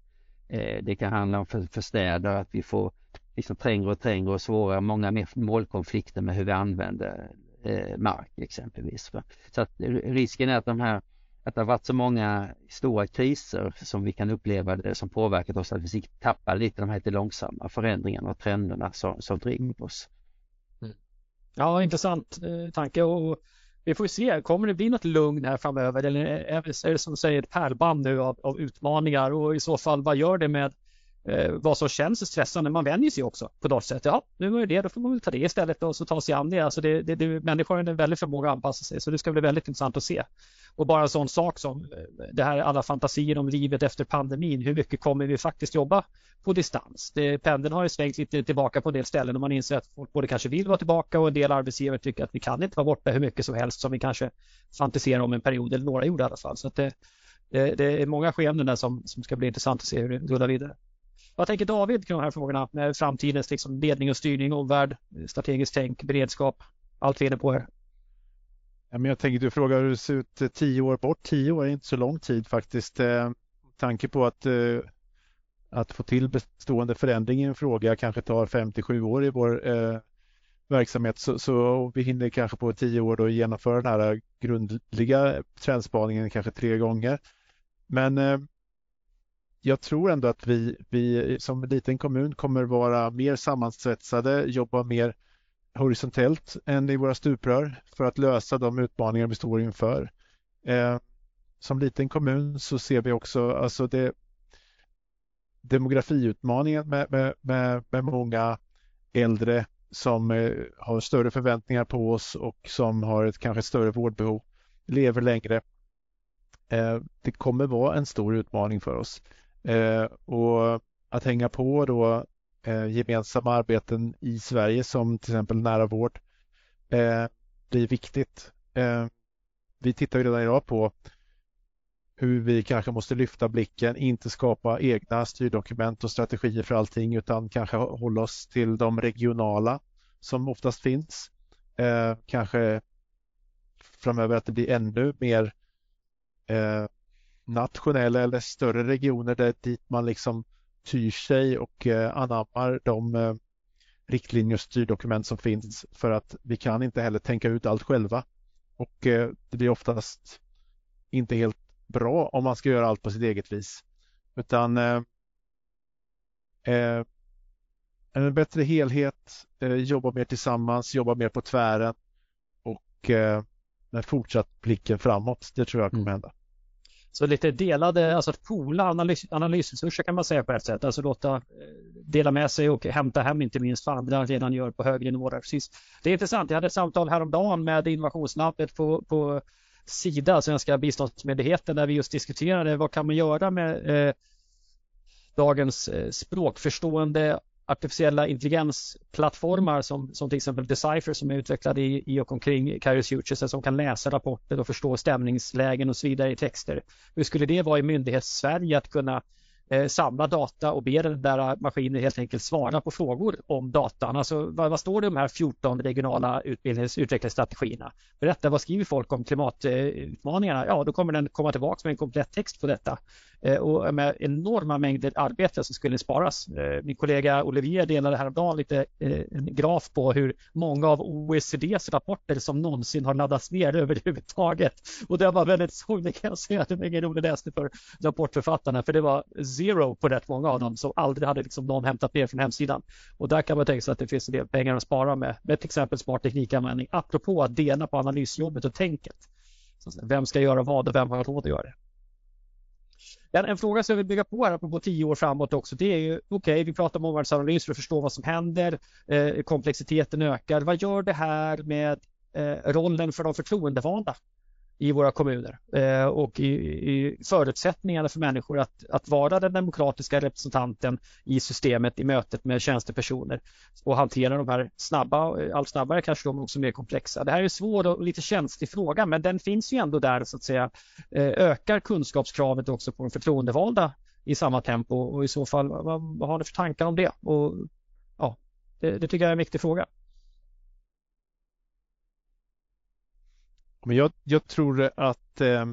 eh, det kan handla om för, för städer att vi får liksom trängre och trängre och svårare, många mer målkonflikter med hur vi använder eh, mark exempelvis. Så att risken är att de här att det har varit så många stora kriser som vi kan uppleva det som påverkat oss att vi tappar lite de här lite långsamma förändringarna och trenderna som, som driver oss. Mm. Ja, intressant eh, tanke och vi får se, kommer det bli något lugn här framöver eller är det som säger ett pärlband nu av, av utmaningar och i så fall vad gör det med eh, vad som känns stressande? Man vänjer sig också på något sätt. Ja, nu var det det, då får man väl ta det istället och så ta sig an det. Alltså det, det, det människor har en väldig förmåga att anpassa sig så det ska bli väldigt intressant att se. Och bara en sån sak som eh, det här alla fantasier om livet efter pandemin. Hur mycket kommer vi faktiskt jobba på distans? Det, pendeln har ju svängt lite tillbaka på en del ställen och man inser att folk både kanske vill vara tillbaka och en del arbetsgivare tycker att vi kan inte vara borta hur mycket som helst som vi kanske fantiserar om en period, eller några gjorde i alla fall. Så att det, det, det är många skeenden där som, som ska bli intressant att se hur det rullar vidare. Vad tänker David kring de här frågorna med framtidens liksom ledning och styrning, omvärld, strategiskt tänk, beredskap, allt vi är inne på här? Ja, men jag tänker du frågar hur det ser ut eh, tio år bort. Tio år är inte så lång tid faktiskt. Eh, tanke på att, eh, att få till bestående förändring i en fråga kanske tar 57 år i vår eh, verksamhet så, så vi hinner kanske på tio år då genomföra den här grundliga trendspaningen kanske tre gånger. Men eh, jag tror ändå att vi, vi som liten kommun kommer vara mer sammansvetsade, jobba mer horisontellt än i våra stuprör för att lösa de utmaningar vi står inför. Eh, som liten kommun så ser vi också alltså det, demografiutmaningen med, med, med, med många äldre som eh, har större förväntningar på oss och som har ett kanske större vårdbehov lever längre. Eh, det kommer vara en stor utmaning för oss. Eh, och att hänga på då eh, gemensamma arbeten i Sverige som till exempel nära vård eh, blir viktigt. Eh, vi tittar ju redan idag på hur vi kanske måste lyfta blicken, inte skapa egna styrdokument och strategier för allting utan kanske hålla oss till de regionala som oftast finns. Eh, kanske framöver att det blir ännu mer eh, nationella eller större regioner där dit man liksom tyr sig och eh, anammar de eh, riktlinjer och styrdokument som finns för att vi kan inte heller tänka ut allt själva. Och eh, det blir oftast inte helt bra om man ska göra allt på sitt eget vis. Utan eh, en bättre helhet, eh, jobba mer tillsammans, jobba mer på tvären och eh, med fortsatt blicken framåt. Det tror jag kommer mm. hända. Så lite delade, alltså att poola analys, analysresurser kan man säga på ett sätt. Alltså låta eh, dela med sig och hämta hem inte minst vad andra redan gör på högre nivåer. Precis. Det är intressant. Jag hade ett samtal häromdagen med Innovationslabbet på, på Sida, Svenska biståndsmyndigheten, där vi just diskuterade vad kan man göra med eh, dagens eh, språkförstående artificiella intelligensplattformar som, som till exempel Decipher som är utvecklade i, i och omkring Kairos Futures som kan läsa rapporter och förstå stämningslägen och så vidare i texter. Hur skulle det vara i myndighets-Sverige att kunna eh, samla data och be den där maskinen helt enkelt svara på frågor om datan. Alltså vad, vad står det i de här 14 regionala utbildnings utvecklingsstrategierna? Berätta, vad skriver folk om klimatutmaningarna? Ja, då kommer den komma tillbaka med en komplett text på detta. Eh, och med enorma mängder arbete som skulle sparas. Eh, min kollega Olivier delade häromdagen lite eh, en graf på hur många av OECDs rapporter som någonsin har laddats ner överhuvudtaget. Och det var väldigt sorgligt kan jag säga. Det var ingen rolig läsning för rapportförfattarna för det var zero på rätt många av dem som aldrig hade liksom någon hämtat ner från hemsidan. Och där kan man tänka sig att det finns en del pengar att spara med, med till exempel smart teknikanvändning. Apropå att dela på analysjobbet och tänket. Vem ska göra vad och vem har råd att göra det? En, en fråga som jag vill bygga på här på tio år framåt också det är ju okej okay, vi pratar om omvärldsanalys för att förstå vad som händer. Eh, komplexiteten ökar. Vad gör det här med eh, rollen för de förtroendevalda? I våra kommuner eh, och i, i, förutsättningarna för människor att, att vara den demokratiska representanten i systemet i mötet med tjänstepersoner och hantera de här snabba, allt snabbare kanske de också mer komplexa. Det här är en svår och lite känslig fråga men den finns ju ändå där så att säga eh, ökar kunskapskravet också på de förtroendevalda i samma tempo och i så fall vad, vad har ni för tankar om det? Och, ja, det, det tycker jag är en viktig fråga. Men jag, jag tror att eh,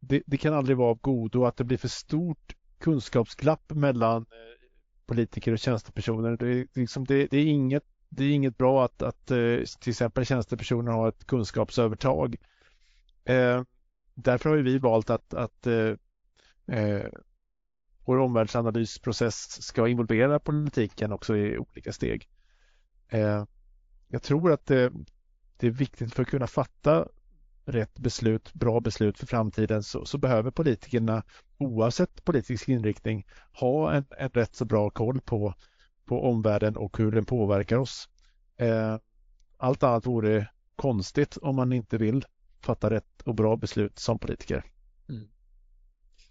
det, det, kan aldrig vara av godo att det blir för stort kunskapsglapp mellan eh, politiker och tjänstepersoner. Det, liksom, det, det, är, inget, det är inget bra att, att eh, till exempel tjänstepersoner har ett kunskapsövertag. Eh, därför har vi valt att, att eh, eh, vår omvärldsanalysprocess ska involvera politiken också i olika steg. Eh, jag tror att det det är viktigt för att kunna fatta rätt beslut, bra beslut för framtiden så, så behöver politikerna oavsett politisk inriktning ha en, en, rätt så bra koll på, på omvärlden och hur den påverkar oss. Eh, allt annat vore konstigt om man inte vill fatta rätt och bra beslut som politiker. Mm.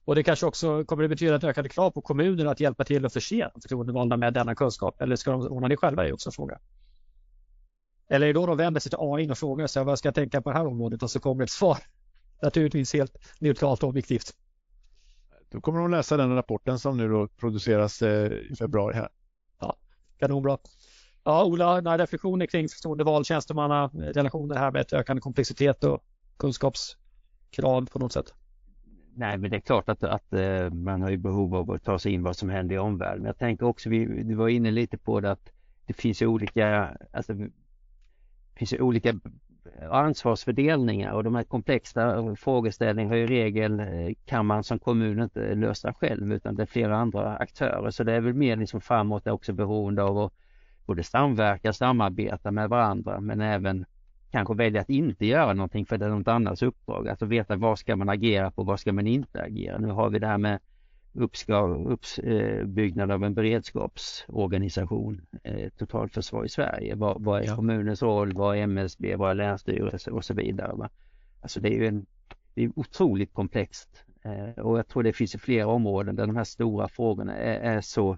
Och det kanske också kommer att betyda ett ökade krav på kommunerna att hjälpa till att förse förtroendevalda med denna kunskap eller ska de ordna det själva är också en fråga. Eller är det då de vänder sig till AI och frågar sig vad ska jag tänka på det här området och så kommer ett svar. Naturligtvis helt neutralt och objektivt. Då kommer de läsa den rapporten som nu då produceras eh, i februari här. Ja, kanonbra. Ja, Ola, några reflektioner kring förtroendeval, tjänstemanna, relationer här med ett ökande komplexitet och kunskapskrav på något sätt? Nej, men det är klart att, att eh, man har ju behov av att ta sig in vad som händer i omvärlden. Jag tänker också, vi, du var inne lite på det att det finns olika, alltså finns ju olika ansvarsfördelningar och de här komplexa frågeställningarna har i regel eh, kan man som kommun inte lösa själv utan det är flera andra aktörer så det är väl mer liksom framåt är också beroende av att både samverka, samarbeta med varandra men även kanske välja att inte göra någonting för det är något annans uppdrag. Alltså veta vad ska man agera på, vad ska man inte agera. Nu har vi det här med uppbyggnad av en beredskapsorganisation, eh, totalförsvar i Sverige. Vad, vad är kommunens roll, vad är MSB, vad är länsstyrelse och så vidare. Va? Alltså det är ju en, det är otroligt komplext eh, och jag tror det finns flera områden där de här stora frågorna är, är så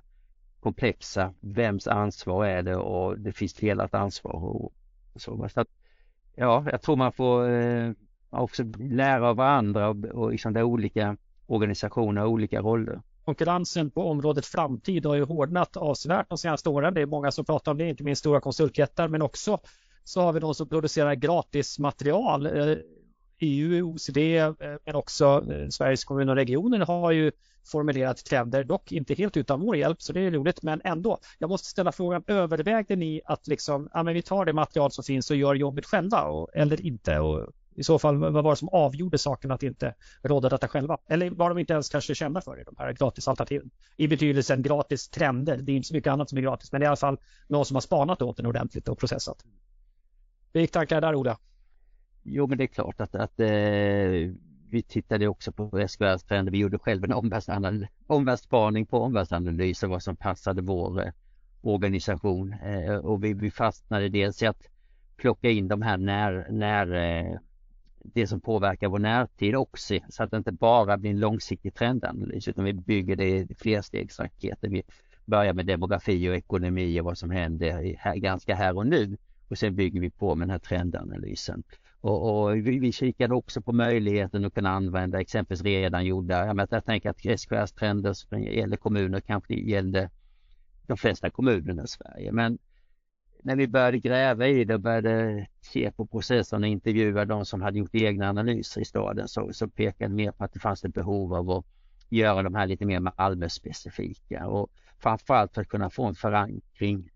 komplexa. Vems ansvar är det och det finns delat ansvar och, och så. så att, ja, jag tror man får eh, också lära av varandra och, och liksom det olika organisationer och olika roller. Konkurrensen på området framtid har ju hårdnat avsevärt de senaste åren. Det är många som pratar om det, inte minst stora konsultjättar, men också så har vi de som producerar gratis material. EU, eh, OECD, eh, men också eh, Sveriges kommuner och regioner har ju formulerat trender, dock inte helt utan vår hjälp, så det är roligt, men ändå. Jag måste ställa frågan, övervägde ni att liksom, ja men vi tar det material som finns och gör jobbet själva och, eller inte? Och i så fall, vad var det som avgjorde saken att inte råda detta själva? Eller var de inte ens kanske kända för det, de här gratisalternativen? I betydelsen gratis trender, det är inte så mycket annat som är gratis, men det är i alla fall någon som har spanat åt den ordentligt och processat. Hur gick tankar där, Ola? Jo, men det är klart att, att eh, vi tittade också på SKRs trender. Vi gjorde själv en omvärldsspaning på omvärldsanalyser, vad som passade vår eh, organisation eh, och vi, vi fastnade dels i att plocka in de här när, när eh, det som påverkar vår närtid också så att det inte bara blir en långsiktig trendanalys utan vi bygger det i flerstegsraketer. Vi börjar med demografi och ekonomi och vad som händer här, ganska här och nu och sen bygger vi på med den här trendanalysen. Och, och vi, vi kikade också på möjligheten att kunna använda exempelvis redan gjorda, jag, menar, jag tänker att SKRs trender som gäller kommuner kanske gällde de flesta kommunerna i Sverige men när vi började gräva i det och började se på processen och intervjua de som hade gjort egna analyser i staden så, så pekade mer på att det fanns ett behov av att göra de här lite mer Malmö-specifika och framförallt för att kunna få en förankring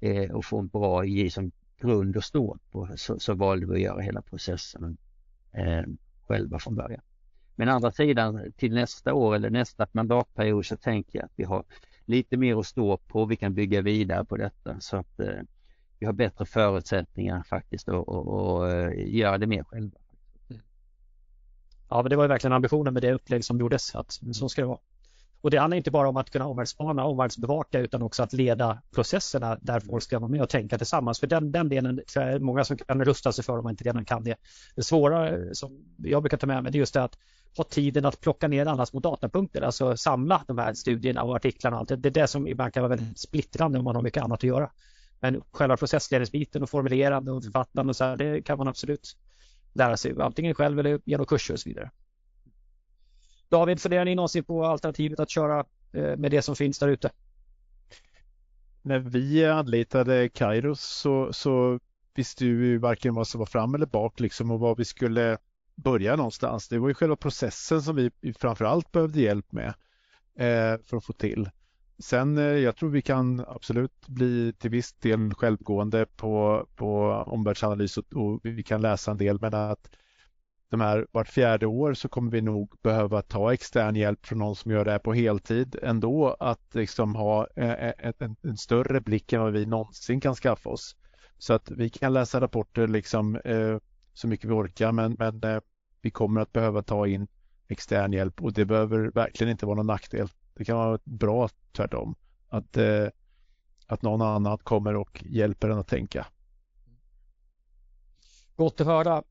eh, och få en bra liksom, grund att stå på så, så valde vi att göra hela processen eh, själva från början. Men andra sidan till nästa år eller nästa mandatperiod så tänker jag att vi har lite mer att stå på. Vi kan bygga vidare på detta så att eh, vi har bättre förutsättningar faktiskt att eh, göra det mer själva. Ja, men det var verkligen ambitionen med det upplägg som gjordes att så ska det vara. Och det handlar inte bara om att kunna omvärldsspana, omvärldsbevaka utan också att leda processerna där folk ska vara med och tänka tillsammans. För den, den delen tror jag är många som kan rusta sig för om man inte redan kan det. Det svåra som jag brukar ta med mig det är just det att ha tiden att plocka ner alla små datapunkter, alltså samla de här studierna och artiklarna och allt. Det är det som ibland kan vara väldigt splittrande om man har mycket annat att göra. Men själva processledningsbiten och formulerande och författande och så här, det kan man absolut lära sig antingen själv eller genom kurser och så vidare. David, funderar ni någonsin på alternativet att köra eh, med det som finns där ute? När vi anlitade Kairos så, så visste vi varken vad som var fram eller bak liksom och var vi skulle börja någonstans. Det var ju själva processen som vi framförallt behövde hjälp med eh, för att få till. Sen eh, jag tror vi kan absolut bli till viss del självgående på, på omvärldsanalys och, och vi kan läsa en del men att de här vart fjärde år så kommer vi nog behöva ta extern hjälp från någon som gör det här på heltid ändå att liksom ha eh, eh, en, en, en större blick än vad vi någonsin kan skaffa oss. Så att vi kan läsa rapporter liksom eh, så mycket vi orkar men, men eh, vi kommer att behöva ta in extern hjälp och det behöver verkligen inte vara någon nackdel. Det kan vara bra tvärtom. Att, eh, att någon annan kommer och hjälper en att tänka. Gott att höra.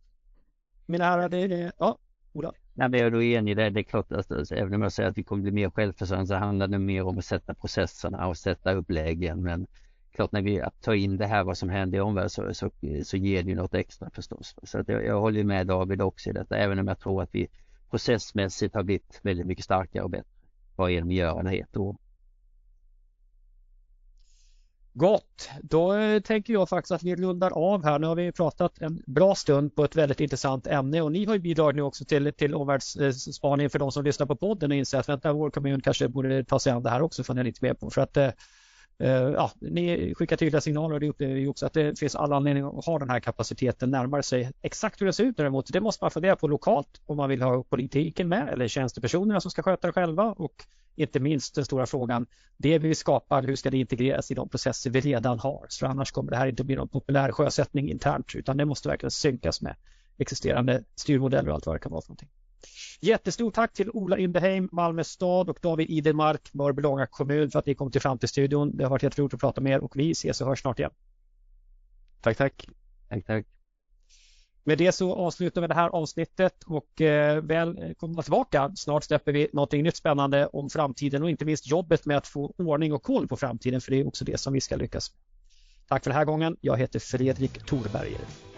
Mina herrar, det är det. Ja, Ola. Nej, men jag är då enig där. Det är klart att alltså, även om jag säger att vi kommer bli mer självförsörjande så handlar det mer om att sätta processerna och sätta uppläggen. Men klart när vi tar in det här vad som händer i omvärlden så, så, så ger det ju något extra förstås. Så att jag, jag håller med David också i detta även om jag tror att vi processmässigt har blivit väldigt mycket starkare och bättre vad genom heter. göra. Gott, då eh, tänker jag faktiskt att vi rundar av här. Nu har vi pratat en bra stund på ett väldigt intressant ämne och ni har ju bidragit nu också till, till omvärldsspaningen för de som lyssnar på podden och inser att vänta, vår kommun kanske borde ta sig an det här också för ni är lite med på. För att eh, Eh, ja, ni skickar tydliga signaler och det upplever vi också att det finns alla anledningar att ha den här kapaciteten närmare sig. Exakt hur det ser ut däremot, det måste man fundera på lokalt om man vill ha politiken med eller tjänstepersonerna som ska sköta det själva och inte minst den stora frågan, det vi skapar, hur ska det integreras i de processer vi redan har? Så annars kommer det här inte bli någon populär sjösättning internt utan det måste verkligen synkas med existerande styrmodeller och allt vad det kan vara för någonting. Jättestort tack till Ola Indeheim, Malmö stad och David Idermark, Mörbylånga kommun för att ni kom till Framtidsstudion. Det har varit jätteroligt att prata med er och vi ses och hörs snart igen. Tack, tack. Tack, tack. Med det så avslutar vi det här avsnittet och eh, välkomna tillbaka. Snart släpper vi någonting nytt spännande om framtiden och inte minst jobbet med att få ordning och koll på framtiden för det är också det som vi ska lyckas med. Tack för den här gången. Jag heter Fredrik Thorberger.